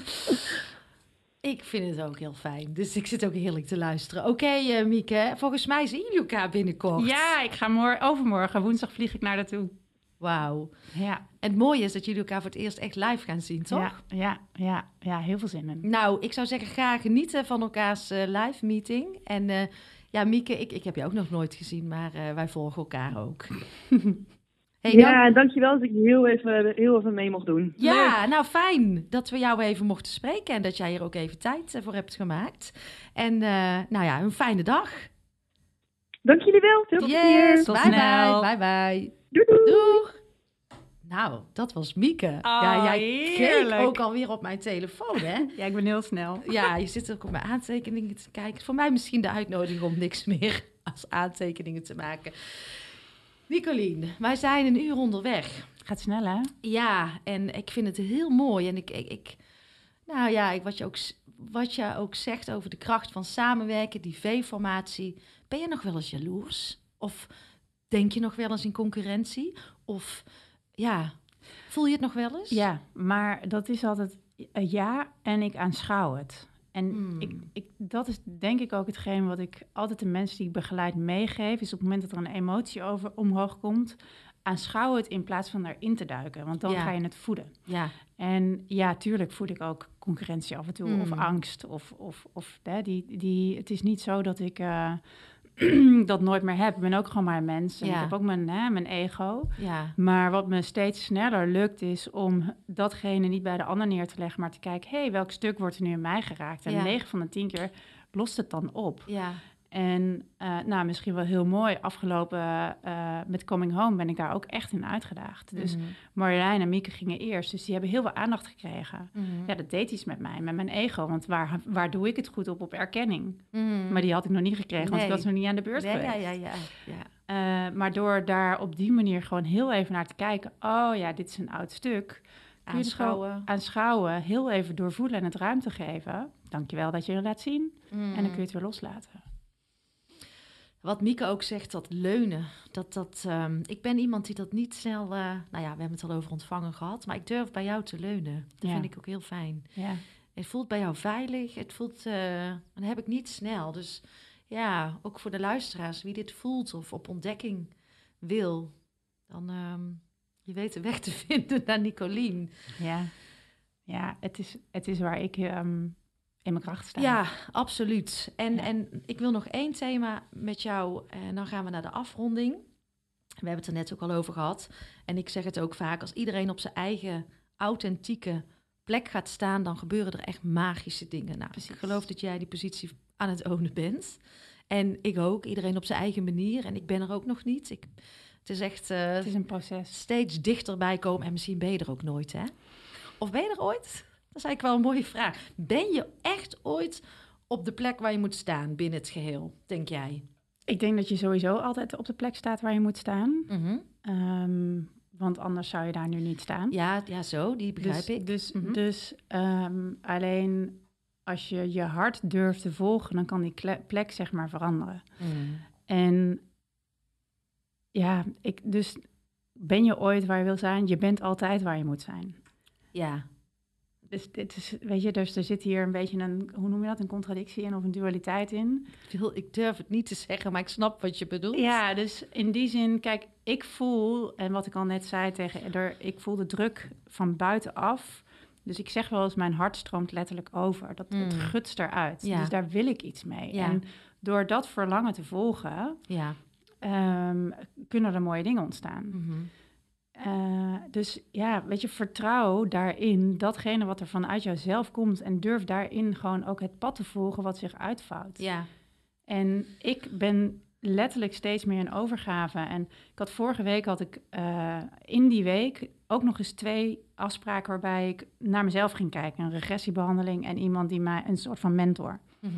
Ik vind het ook heel fijn. Dus ik zit ook heerlijk te luisteren. Oké, eh, Mieke. Volgens mij zien jullie elkaar binnenkort. Ja, ik ga morgen, overmorgen, woensdag vlieg ik naar naartoe. Wauw. Ja, En het mooie is dat jullie elkaar voor het eerst echt live gaan zien, toch? Ja, ja, ja, ja, heel veel zin in. Nou, ik zou zeggen, ga genieten van elkaars eh, live meeting. En eh, ja, Mieke, ik, ik heb je ook nog nooit gezien, maar wij volgen elkaar ook. hey, ja, dankjewel dat ik heel even, heel even mee mocht doen. Ja, nou fijn dat we jou even mochten spreken en dat jij hier ook even tijd eh, voor hebt gemaakt. En eh, nou ja, een fijne dag. Dank jullie wel. Veel plezier. Yes, Tot bye snel. bye, bye bye. Doei doei. Doeg! Nou, dat was Mieke. ja, Oh, jij heerlijk. keek ook alweer op mijn telefoon, hè? Ja, ik ben heel snel. Ja, je zit ook op mijn aantekeningen te kijken. Voor mij misschien de uitnodiging om niks meer als aantekeningen te maken. Nicolien, wij zijn een uur onderweg. Gaat snel, hè? Ja, en ik vind het heel mooi. En ik, ik, ik nou ja, ik, wat je ook wat je ook zegt over de kracht van samenwerken, die V-formatie. Ben je nog wel eens jaloers? Of denk je nog wel eens in concurrentie? Of ja, voel je het nog wel eens? Ja, maar dat is altijd eh, ja en ik aanschouw het. En Hmm. ik, ik, dat is denk ik ook hetgeen wat ik altijd de mensen die ik begeleid meegeef. Is op het moment dat er een emotie over omhoog komt, aanschouw het in plaats van erin te duiken. Want dan Ja. ga je het voeden. Ja, En ja, tuurlijk voed ik ook concurrentie af en toe. Of Mm. angst. Of, of, of hè, die, die, het is niet zo dat ik eh, dat nooit meer heb. Ik ben ook gewoon maar een mens. En Ja. ik heb ook mijn, hè, mijn ego. ja, Maar wat me steeds sneller lukt, is om datgene niet bij de ander neer te leggen, maar te kijken, hé, hey, welk stuk wordt er nu in mij geraakt? En Ja. 9 van de 10 keer lost het dan op. ja. En eh, nou, misschien wel heel mooi, afgelopen eh, met Coming Home ben ik daar ook echt in uitgedaagd. Dus Mhm. Marjolein en Mieke gingen eerst, dus die hebben heel veel aandacht gekregen. Mhm. Ja, dat deed iets met mij, met mijn ego, want waar, waar doe ik het goed op? Op erkenning. Mhm. Maar die had ik nog niet gekregen, want ik Nee. was nog niet aan de beurt ja, geweest. ja, ja, ja, ja. Eh, maar door daar op die manier gewoon heel even naar te kijken. Oh ja, dit is een oud stuk. Kun je het gewoon Aanschouwen. aanschouwen, heel even doorvoelen en het ruimte geven. Dankjewel dat je het laat zien. En dan kun je het weer loslaten. Wat Mieke ook zegt, dat leunen. Dat, dat, ehm, ik ben iemand die dat niet snel... eh, nou ja, we hebben het al over ontvangen gehad. Maar ik durf bij jou te leunen. Dat Ja. vind ik ook heel fijn. Ja, Het voelt bij jou veilig. Het voelt... eh dat heb ik niet snel. Dus ja, ook voor de luisteraars. Wie dit voelt of op ontdekking wil... Dan ehm, je weet de weg te vinden naar Nicolien. ja. ja het, is, het is waar ik ehm, in mijn kracht sta. Ja, absoluut. En, Ja. en ik wil nog één thema met jou en dan gaan we naar de afronding. We hebben het er net ook al over gehad. En ik zeg het ook vaak, als iedereen op zijn eigen authentieke plek gaat staan, dan gebeuren er echt magische dingen. Nou, ik geloof dat jij die positie aan het ownen bent. En ik ook, iedereen op zijn eigen manier. En ik ben er ook nog niet. Ik, het is echt eh, Het is een proces. steeds dichterbij komen. En misschien ben je er ook nooit, hè? Of ben je er ooit? Dat is eigenlijk wel een mooie vraag. Ben je echt ooit op de plek waar je moet staan binnen het geheel, denk jij? Ik denk dat je sowieso altijd op de plek staat waar je moet staan. Ehm, want anders zou je daar nu niet staan. Ja, ja, zo, die begrijp dus, ik. Dus, Mhm. dus ehm, alleen als je je hart durft te volgen, dan kan die plek zeg maar veranderen. Mm. En ja, ik, dus ben je ooit waar je wil zijn? Je bent altijd waar je moet zijn. Ja, Dus dit is, weet je, dus er zit hier een beetje een, hoe noem je dat, een contradictie in of een dualiteit in. ik, durf het niet te zeggen, maar ik snap wat je bedoelt. Ja, dus in die zin, kijk, ik voel, en wat ik al net zei tegen Edder, ik voel de druk van buitenaf. Dus ik zeg wel eens, mijn hart stroomt letterlijk over. Dat, Het Mm. gutst eruit. Ja. Dus daar wil ik iets mee. Ja. En door dat verlangen te volgen, Ja. ehm, kunnen er mooie dingen ontstaan. Mhm. Eh, dus ja, weet je, vertrouw daarin datgene wat er vanuit jouzelf komt. En durf daarin gewoon ook het pad te volgen wat zich uitvouwt. Ja. En ik ben letterlijk steeds meer in overgave. En ik had vorige week had ik eh, in die week ook nog eens twee afspraken waarbij ik naar mezelf ging kijken. Een regressiebehandeling en iemand die mij een soort van mentor. Mhm.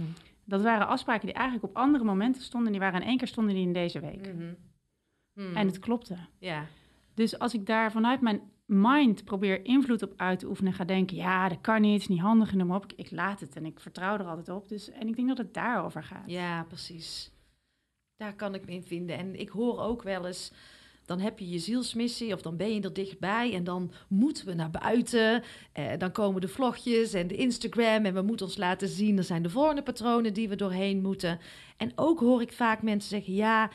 Dat waren afspraken die eigenlijk op andere momenten stonden. Die waren in één keer stonden die in deze week. Mhm. Mhm. En het klopte. Ja. Dus als ik daar vanuit mijn mind probeer invloed op uit te oefenen, ga denken, ja, dat kan niet, is niet handig en noem op. Ik, ik laat het en ik vertrouw er altijd op. Dus, en ik denk dat het daarover gaat. Ja, precies. Daar kan ik me in vinden. En ik hoor ook wel eens, dan heb je je zielsmissie of dan ben je er dichtbij en dan moeten we naar buiten. Eh, dan komen de vlogjes en de Instagram en we moeten ons laten zien. Er zijn de volgende patronen die we doorheen moeten. En ook hoor ik vaak mensen zeggen, ja,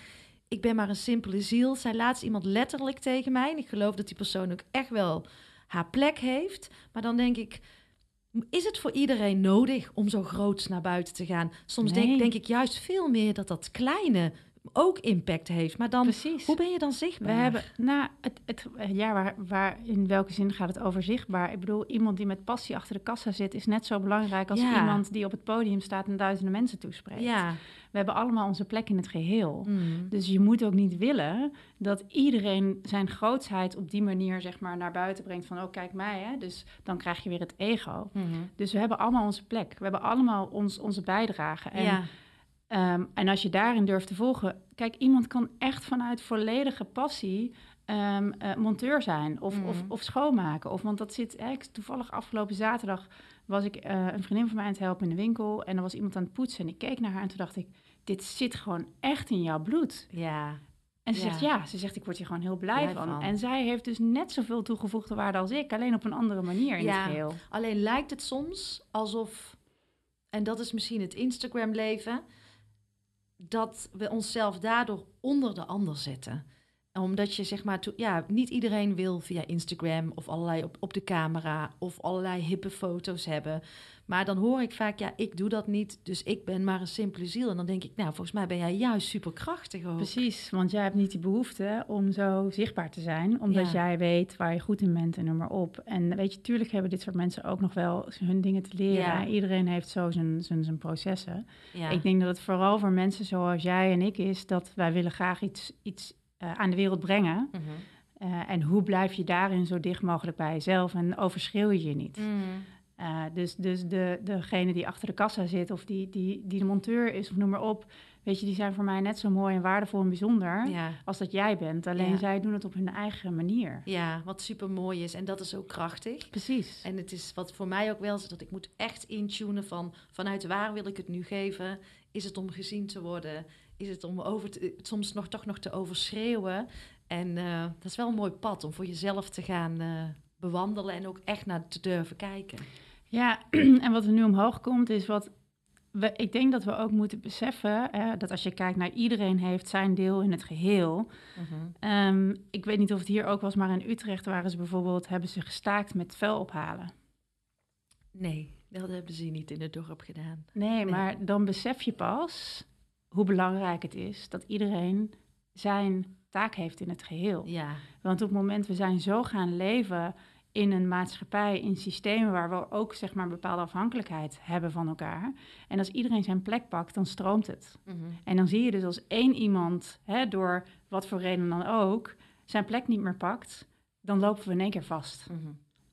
ik ben maar een simpele ziel. Zei laatst iemand letterlijk tegen mij en ik geloof dat die persoon ook echt wel haar plek heeft. Maar dan denk ik, is het voor iedereen nodig om zo groots naar buiten te gaan? Soms denk, Nee. denk ik juist veel meer dat dat kleine ook impact heeft. Maar dan, Precies. hoe ben je dan We zichtbaar? hebben, nou, het, het, ja, waar, waar, in welke zin gaat het over zichtbaar? Ik bedoel, iemand die met passie achter de kassa zit, is net zo belangrijk als Ja. iemand die op het podium staat en duizenden mensen toespreekt. Ja. We hebben allemaal onze plek in het geheel. Mm. Dus je moet ook niet willen dat iedereen zijn grootsheid op die manier zeg maar, naar buiten brengt van, oh kijk mij, hè? dus dan krijg je weer het ego. Mhm. Dus we hebben allemaal onze plek. We hebben allemaal ons, onze bijdrage. En, ja. ehm, en als je daarin durft te volgen... Kijk, iemand kan echt vanuit volledige passie ehm, eh, monteur zijn of, of, of schoonmaken. Of, want dat zit... Ik- toevallig afgelopen zaterdag was ik eh, een vriendin van mij aan het helpen in de winkel. En er was iemand aan het poetsen. En ik keek naar haar en toen dacht ik, dit zit gewoon echt in jouw bloed. Ja. En ze Ja. zegt, ja, ze zegt, ik word hier gewoon heel blij, Blij van. van. En zij heeft dus net zoveel toegevoegde waarde als ik, alleen op een andere manier in Ja. het geheel. Alleen lijkt het soms alsof, en dat is misschien het Instagram-leven, dat we onszelf daardoor onder de ander zetten. Omdat je zeg maar, ja, niet iedereen wil via Instagram of allerlei op, op de camera of allerlei hippe foto's hebben. Maar dan hoor ik vaak, ja, ik doe dat niet, dus ik ben maar een simpele ziel. En dan denk ik, nou, volgens mij ben jij juist superkrachtig ook. Precies, want jij hebt niet die behoefte om zo zichtbaar te zijn, omdat Ja. jij weet waar je goed in bent en noem maar op. En weet je, tuurlijk hebben dit soort mensen ook nog wel hun dingen te leren. Ja. Iedereen heeft zo zijn, zijn, zijn processen. Ja. Ik denk dat het vooral voor mensen zoals jij en ik is dat wij willen graag iets, iets eh, aan de wereld brengen. Mhm. Eh, en hoe blijf je daarin zo dicht mogelijk bij jezelf en overschreeuw je je niet? Mm. Eh, dus dus de, degene die achter de kassa zit of die, die, die de monteur is of noem maar op, weet je, die zijn voor mij net zo mooi en waardevol en bijzonder Ja. als dat jij bent. Alleen Ja. zij doen het op hun eigen manier. ja, wat super mooi is. En dat is ook krachtig. Precies. En het is wat voor mij ook wel is dat ik moet echt intunen van vanuit waar wil ik het nu geven? Is het om gezien te worden? Is het om over te, soms nog toch nog te overschreeuwen? En eh, dat is wel een mooi pad om voor jezelf te gaan eh, bewandelen en ook echt naar te durven kijken. Ja, en wat er nu omhoog komt is wat. We, ik denk dat we ook moeten beseffen hè, dat als je kijkt naar iedereen heeft zijn deel in het geheel. Ehm, ik weet niet of het hier ook was, maar in Utrecht waren ze bijvoorbeeld, hebben ze gestaakt met vuil ophalen. Nee, dat hebben ze niet in het dorp gedaan. Nee, Nee. maar dan besef je pas hoe belangrijk het is dat iedereen zijn taak heeft in het geheel. Ja, Want op het moment we zijn zo gaan leven in een maatschappij, in systemen waar we ook zeg maar een bepaalde afhankelijkheid hebben van elkaar. En als iedereen zijn plek pakt, dan stroomt het. Mhm. En dan zie je dus als één iemand, hè, door wat voor reden dan ook, zijn plek niet meer pakt, dan lopen we in één keer vast. Mhm.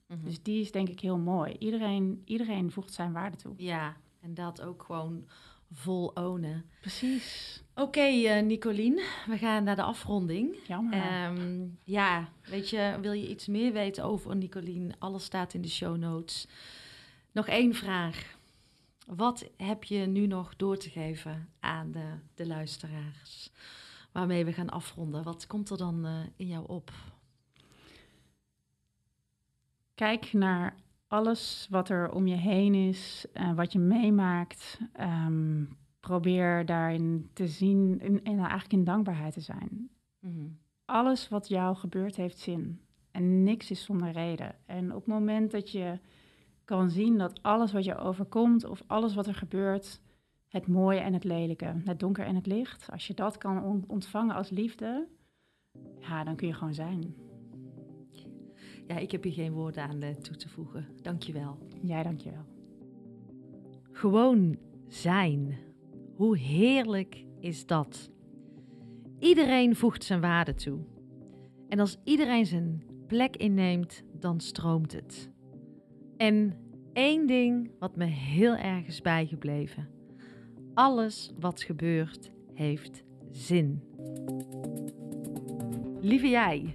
Mhm. Dus die is denk ik heel mooi. Iedereen, iedereen voegt zijn waarde toe. ja, en dat ook gewoon vol ownen. Precies. Oké, eh, Nicolien, we gaan naar de afronding. Jammer. Ehm, ja, weet je, wil je iets meer weten over Nicolien? Alles staat in de show notes. Nog één vraag. Wat heb je nu nog door te geven aan de, de luisteraars? Waarmee we gaan afronden. Wat komt er dan eh, in jou op? Kijk naar alles wat er om je heen is, wat je meemaakt. Ehm, probeer daarin te zien en, en eigenlijk in dankbaarheid te zijn. Mhm. Alles wat jou gebeurd heeft zin. En niks is zonder reden. En op het moment dat je kan zien dat alles wat je overkomt of alles wat er gebeurt, het mooie en het lelijke, het donker en het licht, als je dat kan on- ontvangen als liefde, ja, dan kun je gewoon zijn. Ja, ik heb hier geen woorden aan eh, toe te voegen. Dank je wel. Jij, dankjewel. Gewoon zijn. Hoe heerlijk is dat? Iedereen voegt zijn waarde toe. En als iedereen zijn plek inneemt, dan stroomt het. En één ding wat me heel erg is bijgebleven. Alles wat gebeurt heeft zin. Lieve jij,